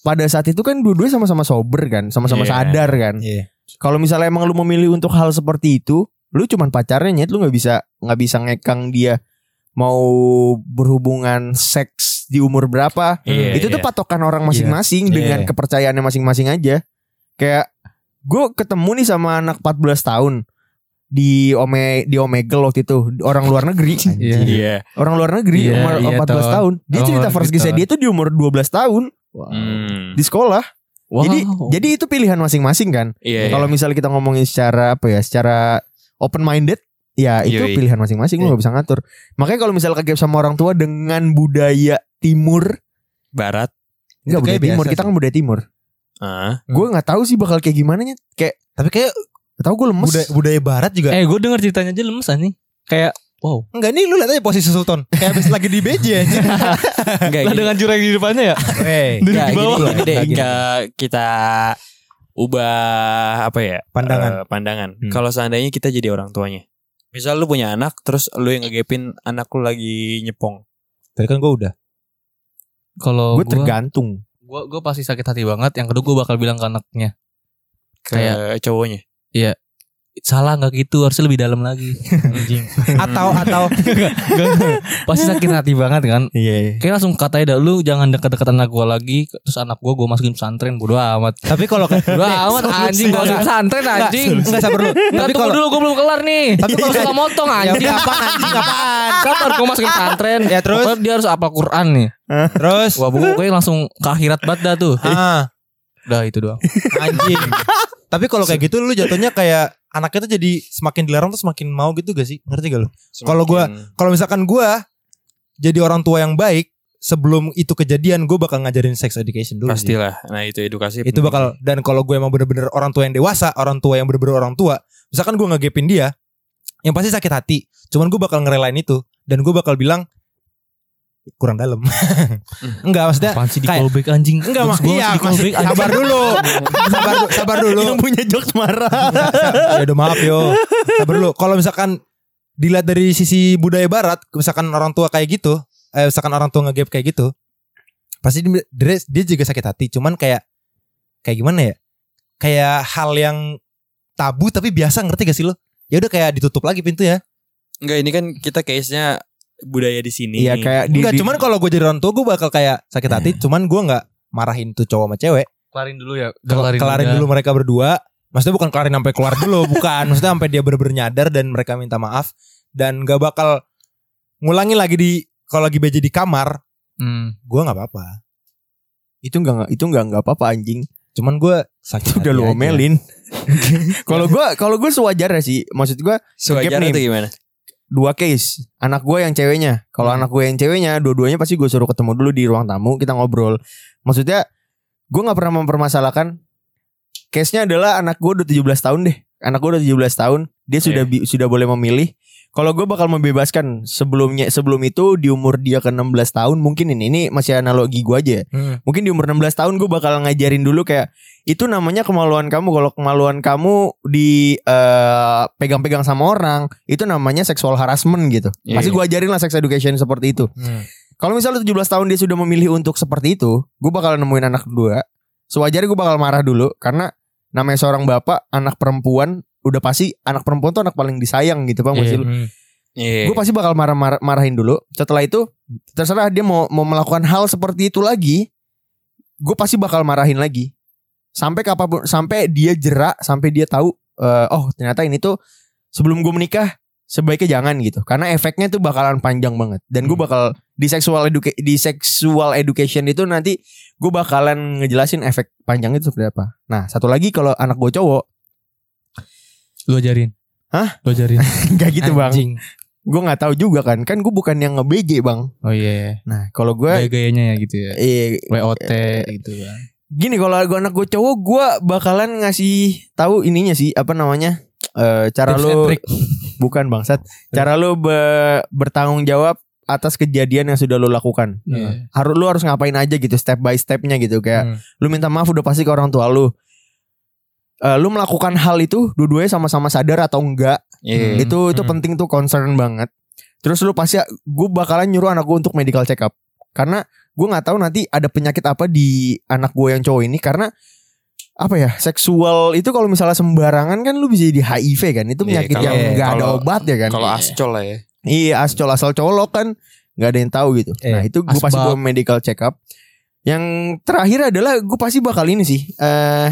[SPEAKER 3] pada saat itu kan dua-duanya sama-sama sober kan, sama-sama
[SPEAKER 2] Iya.
[SPEAKER 3] sadar kan.
[SPEAKER 1] Iya.
[SPEAKER 3] Kalau misalnya emang lu memilih untuk hal seperti itu, lu cuman pacarnya nyet, lu nggak bisa nggak bisa ngekang dia mau berhubungan seks di umur berapa.
[SPEAKER 2] Iya,
[SPEAKER 3] itu tuh
[SPEAKER 2] iya.
[SPEAKER 3] patokan orang masing-masing
[SPEAKER 1] Iya.
[SPEAKER 3] dengan
[SPEAKER 1] Iya.
[SPEAKER 3] kepercayaannya masing-masing aja. Kayak gue ketemu nih sama anak 14 tahun di Ome di Omegle waktu itu orang luar negeri.
[SPEAKER 4] Iya.
[SPEAKER 2] Iya.
[SPEAKER 3] Orang luar negeri
[SPEAKER 4] Iya,
[SPEAKER 3] umur
[SPEAKER 4] iya,
[SPEAKER 3] 14
[SPEAKER 4] Ton.
[SPEAKER 3] tahun. Dia
[SPEAKER 4] Oh,
[SPEAKER 3] cerita first kiss dia tuh di umur 12 tahun
[SPEAKER 2] Hmm.
[SPEAKER 3] di sekolah.
[SPEAKER 4] Wow.
[SPEAKER 3] Jadi jadi itu pilihan masing-masing kan.
[SPEAKER 2] Iya.
[SPEAKER 3] Kalau misalnya kita ngomongin secara apa ya, secara open minded ya itu
[SPEAKER 2] Yoi.
[SPEAKER 3] pilihan masing-masing lu gak bisa ngatur. Makanya kalau misalnya kegap sama orang tua dengan budaya timur,
[SPEAKER 2] barat.
[SPEAKER 3] enggak budaya
[SPEAKER 1] kayak
[SPEAKER 3] timur,
[SPEAKER 1] biasa
[SPEAKER 3] kita kan budaya timur.
[SPEAKER 2] Ah.
[SPEAKER 3] Gue nggak tahu sih bakal kayak gimana nya. Kayak
[SPEAKER 1] Tapi kayak
[SPEAKER 3] gak tahu gue lemes.
[SPEAKER 1] budaya, budaya barat juga.
[SPEAKER 4] Eh gue denger ceritanya aja lemes nih. Kayak wow.
[SPEAKER 1] Enggak nih lu lihat aja posisi Sultan. Kayak habis lagi di BJ anjing. [LAUGHS]
[SPEAKER 2] Enggak
[SPEAKER 4] Lah
[SPEAKER 2] gini.
[SPEAKER 4] dengan jurang di depannya ya.
[SPEAKER 1] Hey,
[SPEAKER 4] Dari
[SPEAKER 2] Nggak,
[SPEAKER 4] bawah.
[SPEAKER 2] gini, gini kita ubah apa ya
[SPEAKER 1] Pandangan.
[SPEAKER 2] eh, pandangan.
[SPEAKER 1] Hmm.
[SPEAKER 2] Kalau seandainya kita jadi orang tuanya, misal lu punya anak, terus lu yang ngegepin anak lu lagi nyepong,
[SPEAKER 1] Tadi kan gue udah.
[SPEAKER 4] Kalau
[SPEAKER 3] gue
[SPEAKER 4] gue
[SPEAKER 3] tergantung.
[SPEAKER 4] gue gue pasti sakit hati banget. Yang kedua gue bakal bilang ke anaknya.
[SPEAKER 2] ke
[SPEAKER 4] Kayak-
[SPEAKER 2] cowoknya.
[SPEAKER 4] Salah nggak gitu harusnya lebih dalam lagi. Anjing. [LAUGHS]
[SPEAKER 1] Atau atau. [LAUGHS]
[SPEAKER 4] Pasti sakit hati banget kan?
[SPEAKER 3] Iya.
[SPEAKER 4] kayak langsung katanya dah lu jangan deket-deket anak gua lagi. Terus anak gua gua masukin pesantren bodo amat.
[SPEAKER 1] Tapi kalau kayak [LAUGHS]
[SPEAKER 4] bodo amat anjing gua masukin pesantren anjing.
[SPEAKER 1] Enggak sabar dulu.
[SPEAKER 4] Enggak
[SPEAKER 1] Tapi
[SPEAKER 4] tunggu
[SPEAKER 1] kalau
[SPEAKER 4] dulu gua belum kelar nih.
[SPEAKER 1] Tapi kalau
[SPEAKER 4] Lu suka motong
[SPEAKER 1] ya
[SPEAKER 4] anjing.
[SPEAKER 1] apaan anjing apaan?
[SPEAKER 4] Sabar gua masukin pesantren.
[SPEAKER 1] Ya, terus?
[SPEAKER 4] Pokoknya dia harus apal Quran nih.
[SPEAKER 1] Terus?
[SPEAKER 4] Wah pokoknya langsung ke akhirat banget dah tuh.
[SPEAKER 1] Ah
[SPEAKER 4] Udah itu doang.
[SPEAKER 1] Anjing. Tapi kalau kayak gitu lu jatuhnya kayak anaknya tuh jadi semakin dilarang tuh semakin mau gitu gak sih? Ngerti gak lu? Kalau gua- Kalau misalkan gua jadi orang tua yang baik sebelum itu kejadian gue bakal ngajarin sex education dulu. sih.
[SPEAKER 2] pastilah. Nah itu edukasi.
[SPEAKER 1] Itu bakal dan kalau gue emang bener-bener orang tua yang dewasa, orang tua yang bener-bener orang tua, misalkan gue ngegepin dia, yang pasti sakit hati. Cuman gue bakal ngerelain itu dan gue bakal bilang kurang dalam. Enggak maksudnya
[SPEAKER 4] Apaan sih di
[SPEAKER 1] kayak-
[SPEAKER 4] callback anjing
[SPEAKER 1] Enggak
[SPEAKER 4] gua
[SPEAKER 1] iya
[SPEAKER 4] di
[SPEAKER 1] masih,
[SPEAKER 4] callback anjing.
[SPEAKER 1] sabar dulu. sabar sabar dulu.
[SPEAKER 3] Yang punya jokes marah.
[SPEAKER 1] ya udah maaf yo. Sabar dulu. Kalau misalkan dilihat dari sisi budaya barat, misalkan orang tua kayak gitu, eh, misalkan orang tua ngegap kayak gitu, pasti dia, dia, dia juga sakit hati. Cuman kayak kayak gimana ya? Kayak hal yang tabu tapi biasa ngerti gak sih lo? Ya udah kayak ditutup lagi pintu ya.
[SPEAKER 2] Enggak ini kan kita case-nya budaya di sini.
[SPEAKER 3] Iya kayak di,
[SPEAKER 1] Enggak,
[SPEAKER 3] di-
[SPEAKER 1] cuman kalau gue jadi orang tua gue bakal kayak sakit hati. Cuman gue nggak marahin tuh cowok sama cewek.
[SPEAKER 4] Kelarin dulu ya
[SPEAKER 1] Kelarin, kelarin dulu mereka berdua. Maksudnya bukan kelarin sampai keluar dulu, [LAUGHS] bukan. Maksudnya sampai dia bener-bener nyadar dan mereka minta maaf dan gak bakal ngulangi lagi di kalau lagi beja di kamar,
[SPEAKER 4] hmm.
[SPEAKER 1] gue nggak apa-apa.
[SPEAKER 3] itu enggak itu enggak enggak apa-apa anjing.
[SPEAKER 1] Cuman gue sakit
[SPEAKER 3] Udah lu omelin. [LAUGHS] Kalau gua kalau gua sewajarnya sih, maksud gua
[SPEAKER 2] Sewajarnya
[SPEAKER 3] nih.
[SPEAKER 2] gimana?
[SPEAKER 3] Dua case. Anak gua yang ceweknya. Kalau anak gua yang ceweknya, dua-duanya pasti gue suruh ketemu dulu di ruang tamu, kita ngobrol. Maksudnya gua nggak pernah mempermasalahkan case-nya adalah anak gua udah 17 tahun deh. Anak gua udah 17 tahun, dia sudah bi- sudah boleh memilih. Kalau gue bakal membebaskan sebelumnya sebelum itu di umur dia ke 16 tahun mungkin ini ini masih analogi gua aja. ya.
[SPEAKER 1] Hmm.
[SPEAKER 3] Mungkin di umur 16 tahun gue bakal ngajarin dulu kayak itu namanya kemaluan kamu. Kalau kemaluan kamu di eh, pegang-pegang sama orang, itu namanya sexual harassment gitu.
[SPEAKER 2] Iya.
[SPEAKER 3] Pasti gue ajarin lah sex education seperti itu.
[SPEAKER 1] Hmm.
[SPEAKER 3] Kalau misalnya 17 tahun dia sudah memilih untuk seperti itu, gue bakal nemuin anak kedua. Sewajarnya gue bakal marah dulu karena namanya seorang bapak, anak perempuan udah pasti anak perempuan tuh anak paling disayang gitu, Bang.
[SPEAKER 4] Iya.
[SPEAKER 1] Hmm.
[SPEAKER 2] Iya.
[SPEAKER 3] Gue pasti bakal marah marah marahin dulu. Setelah itu terserah dia mau mau melakukan hal seperti itu lagi, gue pasti bakal marahin lagi. Sampai kapan pun, sampai dia jerak, sampai dia tahu, eh, oh ternyata ini tuh sebelum gue menikah sebaiknya jangan gitu. Karena efeknya tuh bakalan panjang banget. Dan gue
[SPEAKER 1] Hmm.
[SPEAKER 3] bakal di sexual educa- di sexual education itu nanti gue bakalan ngejelasin efek panjang itu seperti apa. Nah satu lagi kalau anak gue cowok,
[SPEAKER 4] Lu ajarin
[SPEAKER 3] Hah?
[SPEAKER 4] Lu ajarin [LAUGHS]
[SPEAKER 3] nggak gitu bang.
[SPEAKER 1] Anjing.
[SPEAKER 3] Gue nggak tahu juga kan, kan gue bukan yang nge-BJ bang.
[SPEAKER 4] Oh iya
[SPEAKER 3] Nah kalau gue
[SPEAKER 4] Gaya-gayanya ya gitu ya
[SPEAKER 3] Iya,
[SPEAKER 4] WOT gitu kan
[SPEAKER 3] gini kalau gue anak gue cowok gue bakalan ngasih tahu ininya sih apa namanya Eh cara
[SPEAKER 1] Tips and
[SPEAKER 3] lu
[SPEAKER 1] trick. [LAUGHS]
[SPEAKER 3] bukan bangsat cara lu be- bertanggung jawab atas kejadian yang sudah lu lakukan
[SPEAKER 4] Iya.
[SPEAKER 3] harus lu harus ngapain aja gitu step by stepnya gitu kayak
[SPEAKER 1] Hmm.
[SPEAKER 3] lu minta maaf udah pasti ke orang tua lu Eh lu melakukan hal itu dua-duanya sama-sama sadar atau enggak?
[SPEAKER 2] Iya.
[SPEAKER 3] itu itu
[SPEAKER 1] Hmm.
[SPEAKER 3] penting tuh concern banget. Terus lu pasti gue bakalan nyuruh anak gue untuk medical check up karena gue nggak tahu nanti ada penyakit apa di anak gue yang cowok ini karena apa ya seksual itu kalau misalnya sembarangan kan lu bisa jadi HIV kan? Itu
[SPEAKER 2] Iya,
[SPEAKER 3] penyakit
[SPEAKER 2] kalau-
[SPEAKER 3] yang nggak ada obat ya kan?
[SPEAKER 2] Kalau ascol lah ya.
[SPEAKER 3] iya ascol asal colok kan nggak ada yang tahu gitu.
[SPEAKER 1] Eh,
[SPEAKER 3] nah itu gue pasti gue medical check up yang terakhir adalah gue pasti bakal ini sih eh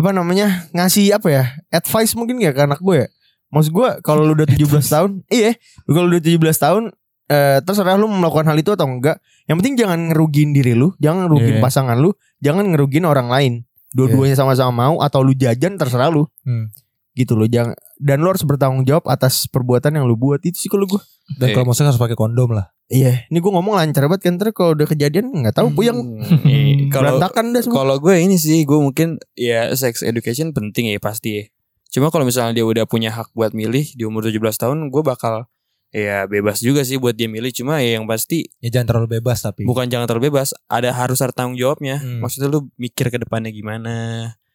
[SPEAKER 3] apa namanya ngasih apa ya advice mungkin ya ke anak gue ya? Maksud gue kalau lu udah [LAUGHS] 17 tahun iya kalau lu udah 17 tahun eh terserah lu melakukan hal itu atau enggak. Yang penting jangan ngerugiin diri lu jangan ngerugiin
[SPEAKER 4] Iya.
[SPEAKER 3] pasangan lu jangan ngerugiin orang lain. Dua-duanya sama-sama mau atau lu jajan terserah lu.
[SPEAKER 1] Hmm.
[SPEAKER 3] Gitu loh jangan dan lu harus bertanggung jawab atas perbuatan yang lu buat itu sih kalau gue
[SPEAKER 1] Dan kalau mau seks harus pakai kondom lah.
[SPEAKER 3] Iya, ini gue ngomong lancar banget kan ntar kalau udah kejadian nggak tahu puyeng
[SPEAKER 2] Iya. Kalau
[SPEAKER 3] berantakan dah semua.
[SPEAKER 2] kalau gue ini sih gue mungkin ya sex education penting ya pasti ya. Cuma kalau misalnya dia udah punya hak buat milih di umur 17 tahun gue bakal ya bebas juga sih buat dia milih cuma ya yang pasti
[SPEAKER 1] Ya jangan terlalu bebas tapi.
[SPEAKER 2] bukan jangan terlalu bebas ada harus ada tanggung jawabnya
[SPEAKER 1] Hmm.
[SPEAKER 2] maksudnya lu mikir ke depannya gimana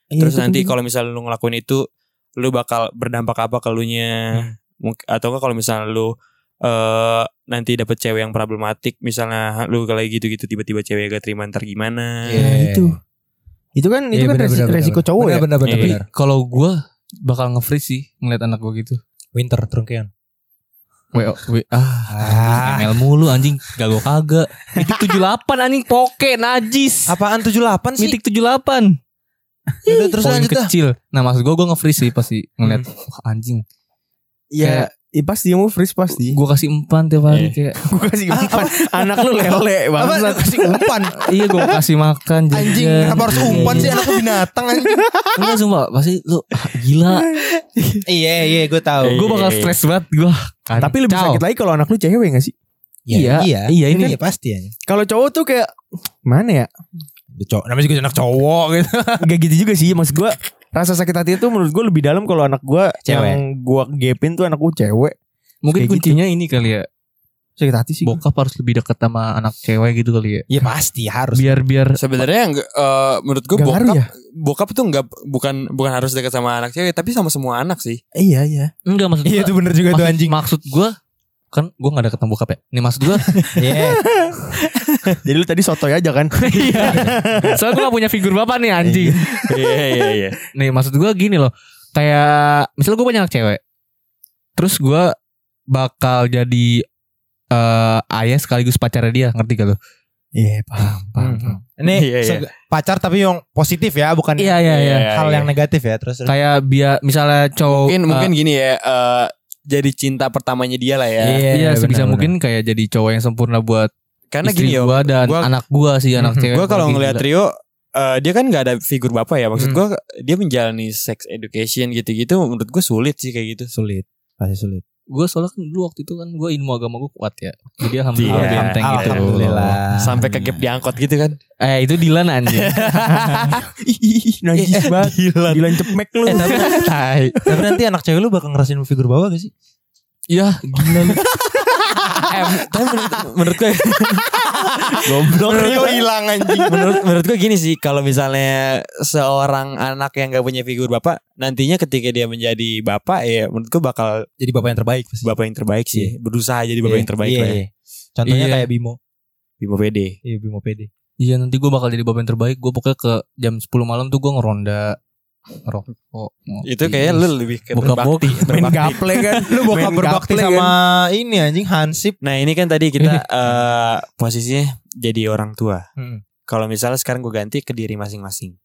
[SPEAKER 3] Iya,
[SPEAKER 2] terus nanti kalau misalnya lu ngelakuin itu lu bakal berdampak apa ke lu nya Mungkin- atau enggak kalau misalnya lu eh nanti dapet cewek yang problematik misalnya lu kayak gitu-gitu tiba-tiba cewek gak terima ntar gimana
[SPEAKER 1] Iya.
[SPEAKER 3] Nah, itu itu kan itu
[SPEAKER 1] Iya,
[SPEAKER 3] kan
[SPEAKER 1] benar,
[SPEAKER 3] resi-
[SPEAKER 1] benar,
[SPEAKER 3] resiko
[SPEAKER 1] benar.
[SPEAKER 3] cowok ya.
[SPEAKER 1] Benar benar benar.
[SPEAKER 2] Iya.
[SPEAKER 1] benar.
[SPEAKER 4] Kalau gue bakal nge-freeze sih ngeliat anak gue gitu.
[SPEAKER 1] Winter trungkean.
[SPEAKER 4] W, w ah, ML mulu anjing, gago kagak. [LAUGHS] Mitik 78 anjing poke najis.
[SPEAKER 1] Apaan 78 sih?
[SPEAKER 4] Mitik 78.
[SPEAKER 1] Yaudah, terus
[SPEAKER 4] Poin
[SPEAKER 1] lanjut dah.
[SPEAKER 4] kecil. Nah, maksud gue gue nge-freeze sih pasti ngeliat wah, anjing.
[SPEAKER 3] Iya, ya, pasti mau freeze pasti.
[SPEAKER 4] Gue kasih umpan tiap hari
[SPEAKER 2] Iya.
[SPEAKER 4] kayak [LAUGHS]
[SPEAKER 3] Gue kasih umpan. Anak lu lele
[SPEAKER 1] Apa kasih umpan?
[SPEAKER 4] iya gue kasih makan [LAUGHS]
[SPEAKER 1] Anjing,
[SPEAKER 4] jajan.
[SPEAKER 1] kenapa harus umpan sih anakku binatang anjing. [LAUGHS]
[SPEAKER 4] Enggak sumpah pasti lu ah, gila.
[SPEAKER 1] iya, iya, gue tahu.
[SPEAKER 4] gue bakal
[SPEAKER 2] Iya.
[SPEAKER 4] stres banget gue.
[SPEAKER 3] Tapi lebih sakit lagi kalau anak lu cewek gak sih?
[SPEAKER 4] Iya,
[SPEAKER 1] iya,
[SPEAKER 4] iya, ini
[SPEAKER 1] iya pasti ya.
[SPEAKER 3] Kalau cowok tuh kayak mana ya?
[SPEAKER 1] Cowok, namanya juga anak cowok gitu. [LAUGHS]
[SPEAKER 3] Gak gitu juga sih Maksud gue Rasa sakit hati itu menurut gue lebih dalam Kalau anak gue
[SPEAKER 1] Cewek.
[SPEAKER 3] Yang gue gapin tuh anak gue cewek
[SPEAKER 4] Mungkin
[SPEAKER 3] Kayak gitu.
[SPEAKER 4] kuncinya ini kali ya.
[SPEAKER 3] Sakit hati sih.
[SPEAKER 4] Bokap harus lebih dekat sama anak cewek gitu kali ya.
[SPEAKER 1] Iya pasti harus.
[SPEAKER 4] Biar biar
[SPEAKER 2] Sebenarnya enggak eh, menurut gue
[SPEAKER 3] Nggak
[SPEAKER 2] bokap
[SPEAKER 3] ya?
[SPEAKER 2] bokap tuh enggak bukan bukan harus dekat sama anak cewek tapi sama semua anak sih.
[SPEAKER 3] Iya iya
[SPEAKER 4] enggak maksud
[SPEAKER 1] Iya
[SPEAKER 4] gua-
[SPEAKER 1] itu bener juga tuh
[SPEAKER 4] maksud,
[SPEAKER 1] anjing.
[SPEAKER 4] Maksud gue kan gue gak ada ketemu bokap ya. Nih maksud gue [LAUGHS]
[SPEAKER 1] Iya. [LAUGHS]
[SPEAKER 3] Jadi lu tadi sotoy aja kan [LAUGHS]
[SPEAKER 4] Iya. Soalnya gue gak punya figur bapak nih anjing.
[SPEAKER 2] Iya iya iya.
[SPEAKER 4] nih maksud gue gini loh. Kayak misalnya gue punya anak cewek. Terus gue bakal jadi eh ayah sekaligus pacarnya dia ngerti gak lo?
[SPEAKER 3] Iya paham paham, paham.
[SPEAKER 1] Ini
[SPEAKER 2] Iya, iya.
[SPEAKER 1] seg- pacar tapi yang positif ya, bukan
[SPEAKER 4] Iya iya iya.
[SPEAKER 2] Iya,
[SPEAKER 1] hal
[SPEAKER 2] iya.
[SPEAKER 1] yang negatif ya. Terus.
[SPEAKER 4] Kayak biar misalnya cowok
[SPEAKER 2] Mungkin
[SPEAKER 4] eh,
[SPEAKER 2] mungkin gini ya eh, jadi cinta pertamanya dia lah ya.
[SPEAKER 4] Iya,
[SPEAKER 1] benar,
[SPEAKER 4] sebisa
[SPEAKER 1] benar.
[SPEAKER 4] mungkin kayak jadi cowok yang sempurna buat
[SPEAKER 2] Karena
[SPEAKER 4] istri
[SPEAKER 2] gini ya.
[SPEAKER 4] gua dan
[SPEAKER 2] gua-
[SPEAKER 4] anak gua sih anak
[SPEAKER 1] Mhm.
[SPEAKER 4] cewek.
[SPEAKER 2] Gue kalau
[SPEAKER 4] gua
[SPEAKER 2] ngeliat
[SPEAKER 4] gila.
[SPEAKER 2] Rio eh, dia kan nggak ada figur bapak ya. Maksud
[SPEAKER 1] Hmm.
[SPEAKER 2] gue dia menjalani sex education gitu-gitu menurut gue sulit sih kayak gitu.
[SPEAKER 1] sulit. Pasti sulit.
[SPEAKER 4] Gue soalnya kan dulu waktu itu kan gue ilmu agama gue kuat ya. Jadi alhamdulillah
[SPEAKER 2] Iya,
[SPEAKER 4] lebih enteng gitu.
[SPEAKER 1] Alhamdulillah.
[SPEAKER 2] Sampai ke gap diangkot gitu kan.
[SPEAKER 4] Eh itu Dilan anjing. [LAUGHS]
[SPEAKER 3] Najis banget Dilan cepmek lu
[SPEAKER 1] Eh tapi, tapi nanti anak cewek lu bakal ngerasin figur bawah gak sih?
[SPEAKER 4] Ya gila lu. [LAUGHS]
[SPEAKER 2] eh, tapi menurut, menurut gue [LAUGHS]
[SPEAKER 1] Goblok Rio hilang anjing.
[SPEAKER 2] menurut menurut gue gini sih kalau misalnya seorang anak yang gak punya figur bapak nantinya ketika dia menjadi bapak ya menurut gue bakal
[SPEAKER 1] Jadi bapak yang terbaik pasti.
[SPEAKER 2] bapak yang terbaik sih berusaha jadi bapak yang terbaik
[SPEAKER 1] Iya,
[SPEAKER 2] lah ya.
[SPEAKER 1] iya. Contohnya
[SPEAKER 4] Iya.
[SPEAKER 1] kayak Bimo.
[SPEAKER 2] Bimo pede
[SPEAKER 1] Iya Bimo PD.
[SPEAKER 4] Iya nanti gue bakal jadi bapak yang terbaik. Gue pokoknya ke jam 10 malam tuh gue ngeronda rokok.
[SPEAKER 2] itu kayaknya lu lebih ke
[SPEAKER 4] Buka
[SPEAKER 2] berbakti,
[SPEAKER 3] Main
[SPEAKER 2] berbakti.
[SPEAKER 3] gaple kan
[SPEAKER 1] Lu bakal
[SPEAKER 3] Main
[SPEAKER 1] berbakti sama
[SPEAKER 3] kan.
[SPEAKER 1] ini anjing Hansip.
[SPEAKER 2] nah ini kan tadi kita [LAUGHS] eh, posisinya jadi orang tua
[SPEAKER 1] Hmm.
[SPEAKER 2] kalau misalnya sekarang gue ganti ke diri masing-masing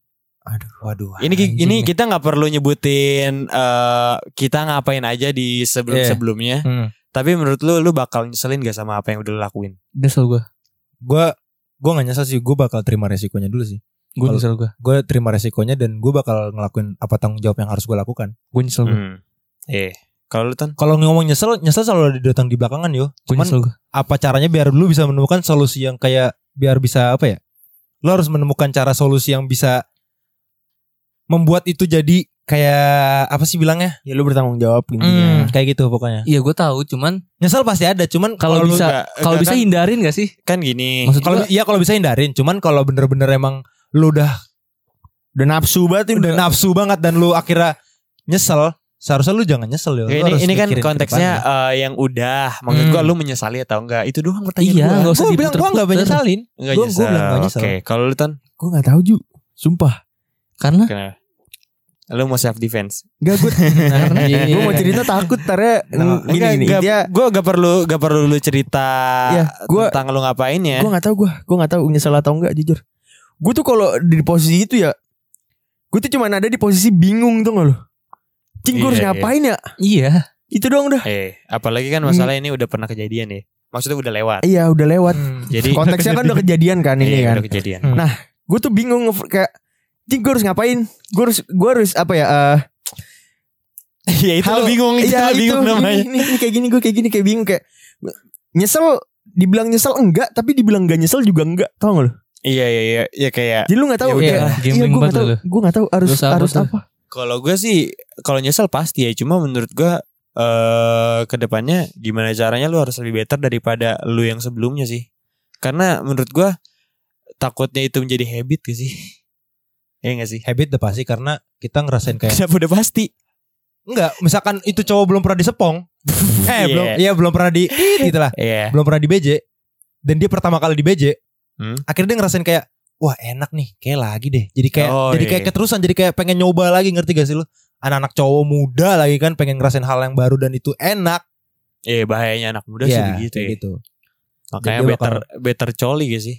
[SPEAKER 1] Aduh, waduh.
[SPEAKER 2] ini
[SPEAKER 1] anjing.
[SPEAKER 2] ini kita nggak perlu nyebutin eh, kita ngapain aja di sebelum sebelumnya
[SPEAKER 1] Hmm.
[SPEAKER 2] tapi menurut lu lu bakal nyeselin gak sama apa yang udah lu lakuin
[SPEAKER 4] Nyesel gue.
[SPEAKER 1] Gue gue gak nyesel sih. Gue bakal terima resikonya dulu sih.
[SPEAKER 4] Gue nyesel gue.
[SPEAKER 1] Gue terima resikonya dan gue bakal ngelakuin apa tanggung jawab yang harus gue lakukan.
[SPEAKER 4] Gue nyesel gue.
[SPEAKER 2] Hmm. Eh, kalau lu ton?
[SPEAKER 1] Kalau ngomong nyesel, nyesel selalu ada datang di belakangan yo.
[SPEAKER 4] Gue
[SPEAKER 1] Cuman
[SPEAKER 4] nyesel gue.
[SPEAKER 1] apa caranya biar lu bisa menemukan solusi yang kayak biar bisa apa ya? Lu harus menemukan cara solusi yang bisa membuat itu jadi kayak apa sih bilangnya?
[SPEAKER 3] Ya lu bertanggung jawab
[SPEAKER 1] Hmm,
[SPEAKER 3] intinya
[SPEAKER 1] kayak gitu pokoknya.
[SPEAKER 4] Iya gue tahu. Cuman
[SPEAKER 1] Nyesel pasti ada, cuman
[SPEAKER 4] kalau bisa kalau bisa
[SPEAKER 2] kan-
[SPEAKER 4] hindarin gak sih?
[SPEAKER 2] kan gini.
[SPEAKER 4] Maksud
[SPEAKER 1] kalau iya kalau bisa hindarin, cuman kalau bener-bener emang lu udah
[SPEAKER 3] Udah nafsu banget
[SPEAKER 1] udah nafsu banget dan lu akhirnya nyesel, seharusnya lu jangan nyesel ya.
[SPEAKER 2] Ini ini kan konteksnya eh, yang udah. Maksud
[SPEAKER 1] Hmm.
[SPEAKER 2] gua lu menyesali atau enggak? Itu doang pertanyaan
[SPEAKER 4] Iya,
[SPEAKER 2] gua.
[SPEAKER 4] usah
[SPEAKER 1] Gua bilang gua enggak
[SPEAKER 4] diputer-puter.
[SPEAKER 1] nyesalin.
[SPEAKER 2] Enggak
[SPEAKER 1] Gua- gua
[SPEAKER 2] nyesel.
[SPEAKER 1] bilang nggak nyesel.
[SPEAKER 2] Oke, kalau lu ton
[SPEAKER 3] Gue gak tahu Ju Sumpah
[SPEAKER 4] Karena
[SPEAKER 2] kenapa? Lu mau self defense.
[SPEAKER 3] Gak gue [LAUGHS]
[SPEAKER 1] Karena
[SPEAKER 3] Gue mau cerita takut Ntar ya
[SPEAKER 1] Nah,
[SPEAKER 3] Gini gini
[SPEAKER 2] gak,
[SPEAKER 3] Dia
[SPEAKER 2] gua gak perlu gak perlu lu cerita
[SPEAKER 3] Iya, gua-
[SPEAKER 2] tentang lu ngapain ya.
[SPEAKER 3] Gue gak tahu gue Gue gak tahu nyesel atau enggak jujur Gue tuh kalau di posisi itu ya Gue tuh cuma ada di posisi bingung tuh gak lo Cing gue
[SPEAKER 2] Iya,
[SPEAKER 3] harus
[SPEAKER 2] iya.
[SPEAKER 3] ngapain ya
[SPEAKER 4] iya.
[SPEAKER 3] Itu doang dah
[SPEAKER 2] Eh, apalagi kan masalah ini udah pernah kejadian ya. Maksudnya udah lewat.
[SPEAKER 3] Iya udah lewat
[SPEAKER 1] Hmm.
[SPEAKER 2] Jadi
[SPEAKER 3] Konteksnya kan udah kejadian kan ini
[SPEAKER 2] Iya,
[SPEAKER 3] kan
[SPEAKER 2] udah kejadian.
[SPEAKER 1] Hmm.
[SPEAKER 3] Nah gue tuh bingung Kayak Cing gue harus ngapain Gue harus Gue harus apa ya eh
[SPEAKER 2] Iya, itu
[SPEAKER 3] Halo.
[SPEAKER 2] lu bingung, itu
[SPEAKER 3] Iya
[SPEAKER 2] bingung
[SPEAKER 3] itu,
[SPEAKER 2] namanya.
[SPEAKER 3] Ini, ini, ini kayak gini gue kayak gini kayak bingung kayak nyesel dibilang nyesel enggak tapi dibilang gak nyesel juga enggak tau gak lo
[SPEAKER 2] Iya, iya, iya, iya kayak
[SPEAKER 3] jadi lu nggak tahu
[SPEAKER 2] Ya
[SPEAKER 3] iya
[SPEAKER 4] gambling
[SPEAKER 3] gue nggak
[SPEAKER 4] banget
[SPEAKER 3] tahu gue nggak tahu harus harus
[SPEAKER 4] tuh?
[SPEAKER 3] apa
[SPEAKER 2] Kalau gue sih kalau nyesel pasti ya, cuma menurut gue eh ke depannya gimana caranya lu harus lebih better daripada lu yang sebelumnya sih. Karena menurut gue takutnya itu menjadi habit gak sih? [LAUGHS] Iya gak sih?
[SPEAKER 1] habit udah pasti karena kita ngerasain kayak
[SPEAKER 2] Kenapa udah pasti?
[SPEAKER 1] enggak, misalkan itu cowok belum pernah disepong. [LAUGHS] eh,
[SPEAKER 2] Iya.
[SPEAKER 1] belum iya belum pernah di gitu lah.
[SPEAKER 2] Iya.
[SPEAKER 1] Belum pernah di BJ dan dia pertama kali di BJ.
[SPEAKER 2] Hmm.
[SPEAKER 1] Akhirnya dia ngerasain kayak wah enak nih, kayak lagi deh. Jadi kayak
[SPEAKER 2] Oh,
[SPEAKER 1] jadi
[SPEAKER 2] iya.
[SPEAKER 1] kayak keterusan, jadi kayak pengen nyoba lagi ngerti gak sih lu? anak-anak cowok muda lagi kan pengen ngerasain hal yang baru dan itu enak.
[SPEAKER 2] Iya bahayanya anak muda sih
[SPEAKER 1] Iya,
[SPEAKER 2] begitu
[SPEAKER 1] kayak
[SPEAKER 2] ya.
[SPEAKER 1] gitu.
[SPEAKER 2] Makanya
[SPEAKER 1] Jadi
[SPEAKER 2] better better coli gak sih?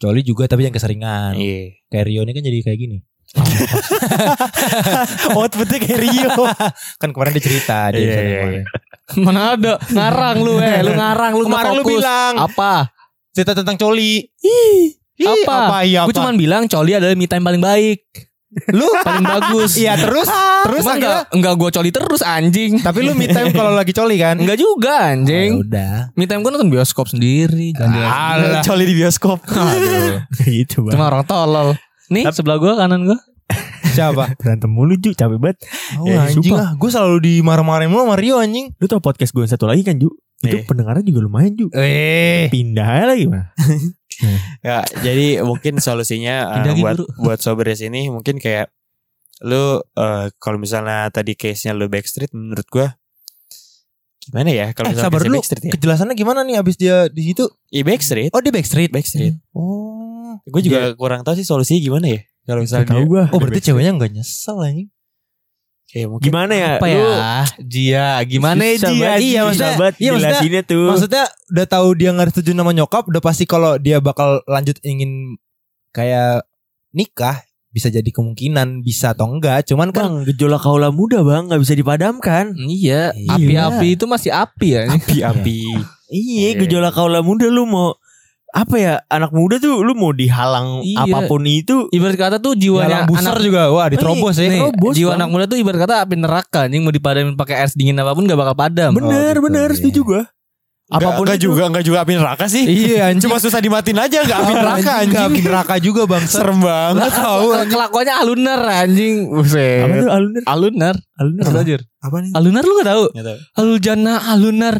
[SPEAKER 1] Coli juga tapi yang keseringan.
[SPEAKER 2] Iya.
[SPEAKER 1] Kayak Rio ini kan jadi kayak gini. [LAUGHS] Outputnya kayak Rio. [LAUGHS] kan kemarin dia cerita dia
[SPEAKER 2] Iya,
[SPEAKER 1] episode
[SPEAKER 2] iya.
[SPEAKER 4] Mana ada ngarang lu eh, lu ngarang lu
[SPEAKER 1] Kemarin lu bilang
[SPEAKER 4] apa?
[SPEAKER 1] Cerita tentang coli. Ih,
[SPEAKER 4] Apa?
[SPEAKER 1] apa iya
[SPEAKER 4] Gue cuma bilang coli adalah me time paling baik,
[SPEAKER 1] lu [LAUGHS]
[SPEAKER 4] paling bagus.
[SPEAKER 1] Iya terus terus
[SPEAKER 4] Cuma
[SPEAKER 1] akhirnya
[SPEAKER 4] enggak enggak gue coli terus anjing.
[SPEAKER 1] tapi lu me time kalau lagi coli kan?
[SPEAKER 4] Enggak juga anjing.
[SPEAKER 1] Oh, udah.
[SPEAKER 4] Me time gue nonton bioskop sendiri. Jangan
[SPEAKER 1] Alah.
[SPEAKER 2] Coli di bioskop. [LAUGHS]
[SPEAKER 4] Aduh.
[SPEAKER 3] gitu
[SPEAKER 4] Cuma orang tolol. Nih sebelah gue kanan gue.
[SPEAKER 1] Siapa?
[SPEAKER 3] Berantem mulu Ju, capek banget.
[SPEAKER 1] Oh,
[SPEAKER 3] Eh,
[SPEAKER 1] anjing
[SPEAKER 3] sumpah.
[SPEAKER 1] lah. Gue selalu dimarah-marahin mulu sama Rio anjing.
[SPEAKER 3] Lu tau podcast gue yang satu lagi kan Ju? Itu
[SPEAKER 2] Eh.
[SPEAKER 3] pendengarnya juga lumayan Ju.
[SPEAKER 1] Eh.
[SPEAKER 3] Pindah aja lagi mah. [LAUGHS]
[SPEAKER 2] Ya, jadi mungkin solusinya [LAUGHS] uh, buat
[SPEAKER 4] Bro.
[SPEAKER 2] buat sobres ini mungkin kayak lu uh, kalau misalnya tadi case-nya lu backstreet menurut gua gimana ya kalau
[SPEAKER 1] Eh,
[SPEAKER 2] misalnya
[SPEAKER 1] sabar dulu.
[SPEAKER 2] backstreet ya?
[SPEAKER 1] Kejelasannya gimana nih abis dia di situ?
[SPEAKER 2] Iya backstreet.
[SPEAKER 1] Oh dia backstreet.
[SPEAKER 2] Backstreet.
[SPEAKER 1] Oh.
[SPEAKER 2] Gue juga kurang tahu sih solusinya gimana ya. Kalau misalnya
[SPEAKER 3] Tahu
[SPEAKER 2] dia-
[SPEAKER 3] gua.
[SPEAKER 1] Oh berarti ceweknya nggak nyesel anjing.
[SPEAKER 2] kayak mungkin
[SPEAKER 3] Gimana ya?
[SPEAKER 4] Apa
[SPEAKER 3] Lu
[SPEAKER 4] ya? Dia gimana ya dia?
[SPEAKER 1] Iya,
[SPEAKER 3] susah
[SPEAKER 1] maksudnya- iya, maksudnya-
[SPEAKER 3] tuh.
[SPEAKER 1] Maksudnya udah tahu dia nggak setuju sama nyokap, udah pasti kalau dia bakal lanjut ingin kayak nikah bisa jadi kemungkinan bisa atau enggak. Cuman kan
[SPEAKER 3] Bang, gejolak kaula muda bang, nggak bisa dipadamkan.
[SPEAKER 4] Iya,
[SPEAKER 1] Iya.
[SPEAKER 4] api-api itu masih api ya.
[SPEAKER 2] api-api.
[SPEAKER 3] Iya,
[SPEAKER 2] Iya.
[SPEAKER 3] gejolak kaula muda lu mau apa ya? Anak muda tuh lu mau dihalang
[SPEAKER 4] Iya.
[SPEAKER 3] apa pun itu.
[SPEAKER 4] Ibarat kata tuh
[SPEAKER 1] ya
[SPEAKER 4] jiwanya
[SPEAKER 1] busar
[SPEAKER 4] anak
[SPEAKER 1] juga wah diterobos ya.
[SPEAKER 4] Nih,
[SPEAKER 3] Terobos,
[SPEAKER 4] jiwa
[SPEAKER 3] Bang.
[SPEAKER 4] anak muda tuh ibarat kata api neraka anjing mau dipadamin pakai air dingin apa pun gak bakal padam.
[SPEAKER 3] Bener,
[SPEAKER 1] gitu,
[SPEAKER 3] bener,
[SPEAKER 1] iya.
[SPEAKER 3] setuju gua.
[SPEAKER 2] Apa pun enggak
[SPEAKER 3] itu.
[SPEAKER 2] juga enggak juga api neraka sih.
[SPEAKER 1] Iya [LAUGHS] anjing.
[SPEAKER 2] Cuma susah dimatiin aja enggak api [LAUGHS] neraka
[SPEAKER 1] Nggak
[SPEAKER 2] anjing.
[SPEAKER 1] api neraka juga bang.
[SPEAKER 2] Serem banget.
[SPEAKER 4] tahu [LAUGHS] kelakuannya alunar anjing.
[SPEAKER 3] Apa
[SPEAKER 4] Buset.
[SPEAKER 3] tuh alunar?
[SPEAKER 4] Alunar.
[SPEAKER 3] Alunar.
[SPEAKER 4] Apa belajar?
[SPEAKER 3] Apa nih?
[SPEAKER 4] Alunar lu gak tahu?
[SPEAKER 2] Nggak tahu.
[SPEAKER 4] Alujana alunar.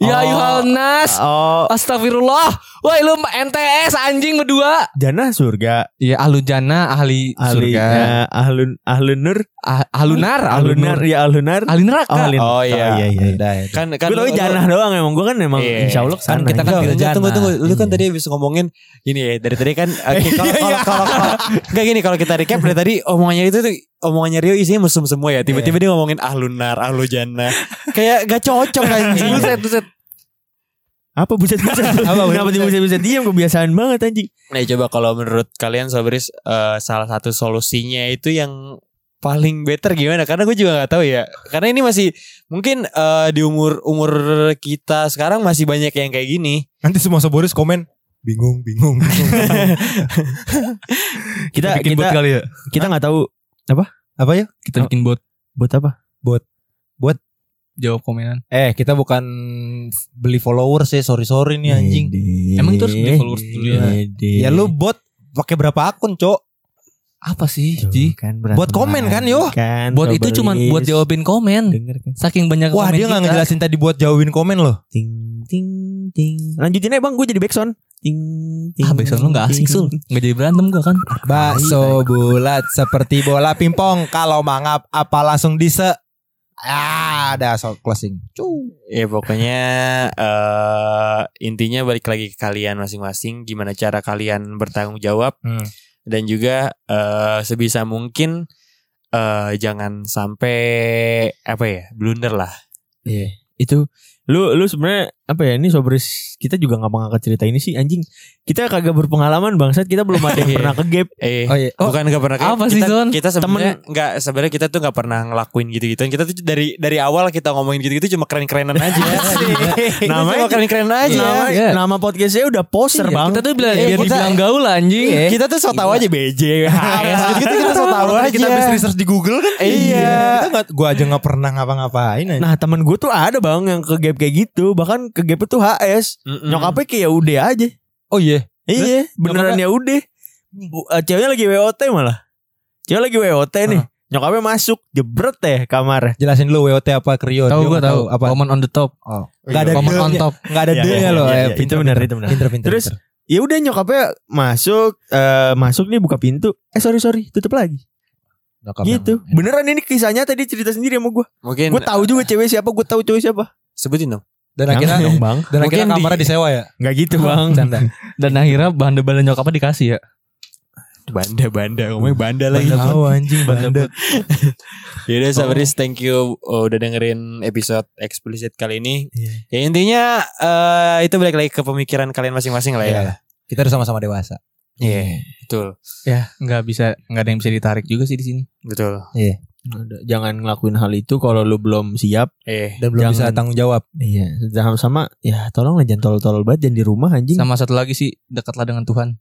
[SPEAKER 4] Ya
[SPEAKER 3] Oh.
[SPEAKER 4] ayuhal nas.
[SPEAKER 3] Oh,
[SPEAKER 4] Astagfirullah. Woi lu NTS anjing berdua.
[SPEAKER 3] jannah surga.
[SPEAKER 4] Iya alujana ahli,
[SPEAKER 3] Ahli,
[SPEAKER 4] surga.
[SPEAKER 3] ya, ahlun ahlunur.
[SPEAKER 4] Ah, alunar,
[SPEAKER 3] Alunar,
[SPEAKER 4] alunar.
[SPEAKER 3] ya alunar.
[SPEAKER 4] Ahli neraka.
[SPEAKER 3] Oh, alin.
[SPEAKER 2] Oh, iya.
[SPEAKER 3] iya, iya.
[SPEAKER 1] Udah, ya.
[SPEAKER 2] Kan kan
[SPEAKER 3] Gue tau
[SPEAKER 2] lu-
[SPEAKER 3] jannah doang emang Gue kan emang
[SPEAKER 2] Iya.
[SPEAKER 3] insya Allah
[SPEAKER 1] Kan kita kan kira
[SPEAKER 2] enggak,
[SPEAKER 1] jana.
[SPEAKER 2] tunggu tunggu. Lu kan
[SPEAKER 1] Iya.
[SPEAKER 2] tadi habis ngomongin gini ya dari tadi kan oke, [LAUGHS] kalau kalau enggak gini kalau kita recap dari tadi omongannya itu tuh omongannya Rio isinya mesum semua ya. Tiba-tiba dia ngomongin ahlunar, ahlu jannah. Kayak gak cocok anjing.
[SPEAKER 4] Buset, buset.
[SPEAKER 3] Apa buset-buset? [LAUGHS]
[SPEAKER 1] Apa,
[SPEAKER 3] Kenapa di buset-buset diam kebiasaan banget anjing.
[SPEAKER 2] Nah, coba kalau menurut kalian Sobris eh, salah satu solusinya itu yang paling better gimana? Karena gue juga nggak tahu ya. Karena ini masih mungkin eh, di umur umur kita sekarang masih banyak yang kayak gini.
[SPEAKER 1] Nanti semua soboris komen bingung, bingung, bingung. [LAUGHS]
[SPEAKER 3] Kita
[SPEAKER 4] bikin bot
[SPEAKER 3] kita
[SPEAKER 4] kali ya.
[SPEAKER 3] kita nggak tahu
[SPEAKER 1] Apa ya?
[SPEAKER 4] Kita bikin bot
[SPEAKER 3] buat apa.
[SPEAKER 4] Jawab komenan.
[SPEAKER 1] Eh, kita bukan beli followers ya, sorry sorry nih anjing.
[SPEAKER 4] Emang itu harus beli followers dulu ya?
[SPEAKER 1] Ya lu bot pakai berapa akun, Cok?
[SPEAKER 4] Apa sih,
[SPEAKER 3] Tuh,
[SPEAKER 4] Ji?
[SPEAKER 3] kan
[SPEAKER 1] Buat komen kan, yo?
[SPEAKER 3] Kan,
[SPEAKER 4] Bot itu cuma buat jawabin komen.
[SPEAKER 3] Denger kan.
[SPEAKER 4] Saking banyak
[SPEAKER 1] Wah,
[SPEAKER 4] komen
[SPEAKER 1] dia nggak ngejelasin tadi buat jawabin komen loh.
[SPEAKER 3] Ting ting ting. Lanjutin aja bang, gue jadi backsound. Ting ting.
[SPEAKER 4] Ah, besok lu gak asik. Sul. Gak jadi berantem gua kan.
[SPEAKER 1] Bakso bulat seperti bola pingpong. Kalau mangap apa langsung dise. Ah, ada so closing. Cuh.
[SPEAKER 2] Ya pokoknya eh intinya balik lagi ke kalian masing-masing. Gimana cara kalian bertanggung jawab
[SPEAKER 1] Hmm.
[SPEAKER 2] dan juga eh sebisa mungkin eh jangan sampai apa ya blunder lah.
[SPEAKER 3] Iya. Itu lu lu sebenarnya apa ya ini sobres kita juga nggak ngangkat cerita ini sih anjing kita kagak berpengalaman bangsat kita belum ada yang
[SPEAKER 2] Iya.
[SPEAKER 3] pernah ke gap
[SPEAKER 2] Eh,
[SPEAKER 1] Oh iya. Oh,
[SPEAKER 2] bukan nggak pernah
[SPEAKER 4] apa
[SPEAKER 2] kita,
[SPEAKER 4] sih, Son?
[SPEAKER 2] Kita sebenarnya nggak sebenarnya kita tuh nggak pernah ngelakuin gitu-gitu. Kita tuh dari dari awal kita ngomongin gitu-gitu cuma keren-kerenan aja.
[SPEAKER 3] Namanya-
[SPEAKER 2] namanya cuma keren-keren aja.
[SPEAKER 3] nama,
[SPEAKER 4] Iya.
[SPEAKER 3] nama podcastnya udah poster
[SPEAKER 4] Iya,
[SPEAKER 3] bang
[SPEAKER 4] Kita tuh bilang
[SPEAKER 2] Eh,
[SPEAKER 4] biar
[SPEAKER 2] kita-
[SPEAKER 4] dibilang gaul anjing.
[SPEAKER 1] Iya.
[SPEAKER 2] Kita tuh so tau aja BJ, gitu [LAUGHS] kita so tau aja.
[SPEAKER 1] kita habis research di Google kan?
[SPEAKER 2] Iya.
[SPEAKER 1] Kita nggak, gua aja nggak pernah ngapa-ngapain. aja.
[SPEAKER 3] Nah temen gue tuh ada bang yang ke gap kayak gitu Bahkan ke gap itu HS
[SPEAKER 2] Mm-mm.
[SPEAKER 3] Nyokapnya kayak ya udah aja
[SPEAKER 1] oh iya.
[SPEAKER 3] Iya beneran ya udah Bu- eh, Ceweknya lagi WOT malah Cewek lagi WOT nih Nyokapnya masuk Jebret deh kamar
[SPEAKER 1] Jelasin dulu WOT apa Krio.
[SPEAKER 4] Tahu
[SPEAKER 1] nggak
[SPEAKER 4] tahu.
[SPEAKER 1] Apa?
[SPEAKER 4] Comment on the top.
[SPEAKER 1] Oh. Gak ada
[SPEAKER 4] Comment on top.
[SPEAKER 1] Nggak ada
[SPEAKER 3] Iya,
[SPEAKER 1] D-nya
[SPEAKER 3] iya,
[SPEAKER 1] loh.
[SPEAKER 3] iya,
[SPEAKER 1] Eh,
[SPEAKER 3] iya. Itu benar, itu benar.
[SPEAKER 1] Pinter, pinter,
[SPEAKER 3] Terus,
[SPEAKER 1] pinter.
[SPEAKER 3] Ya udah nyokapnya masuk eh, Masuk nih buka pintu Eh sorry sorry Tutup lagi
[SPEAKER 1] Nyokap
[SPEAKER 3] Gitu
[SPEAKER 1] yang-
[SPEAKER 3] Beneran ini kisahnya tadi cerita sendiri sama gue
[SPEAKER 2] Mungkin
[SPEAKER 3] Gue tahu juga cewek siapa Gue tahu cewek siapa
[SPEAKER 2] sebutin dong.
[SPEAKER 1] Dan akhirnya
[SPEAKER 3] dong bang
[SPEAKER 1] dan akhirnya
[SPEAKER 2] Mungkin di-
[SPEAKER 1] kamarnya disewa ya.
[SPEAKER 3] Gak gitu bang
[SPEAKER 1] Canda.
[SPEAKER 4] Dan akhirnya bahan debalan nyokapnya dikasih ya.
[SPEAKER 2] Banda banda ngomong banda lagi.
[SPEAKER 1] Tahu anjing banda.
[SPEAKER 2] Yaudah Sabris thank you oh, udah dengerin episode eksplisit kali ini.
[SPEAKER 1] Iya.
[SPEAKER 2] Ya intinya eh, itu balik lagi ke pemikiran kalian masing-masing lah ya.
[SPEAKER 1] Iyalah. Kita udah sama-sama dewasa.
[SPEAKER 2] Iya, betul.
[SPEAKER 4] Ya nggak bisa nggak ada yang bisa ditarik juga sih di sini.
[SPEAKER 2] Betul.
[SPEAKER 3] Udah, Jangan ngelakuin hal itu kalau lu belum siap.
[SPEAKER 2] Eh,
[SPEAKER 1] Dan belum bisa
[SPEAKER 3] Jangan.
[SPEAKER 1] tanggung jawab.
[SPEAKER 3] Iya, sama-sama ya tolonglah jangan tolol-tolol banget jangan di rumah anjing.
[SPEAKER 4] Sama satu lagi sih dekatlah dengan Tuhan.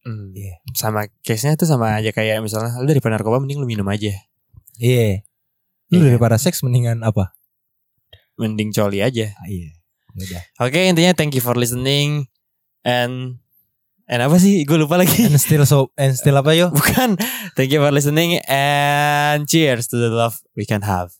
[SPEAKER 2] hmm,
[SPEAKER 1] Iya.
[SPEAKER 2] sama case-nya tuh sama aja kayak misalnya lu daripada narkoba mending lu minum aja.
[SPEAKER 1] Iya. Lu
[SPEAKER 2] Iya.
[SPEAKER 1] daripada seks mendingan apa?
[SPEAKER 2] Mending coli aja.
[SPEAKER 1] Ah, iya. Udah.
[SPEAKER 2] Oke, intinya thank you for listening and and apa sih? Gue lupa lagi.
[SPEAKER 1] And still so and still apa yo? [LAUGHS]
[SPEAKER 2] Bukan. Thank you for listening and cheers to the love we can have.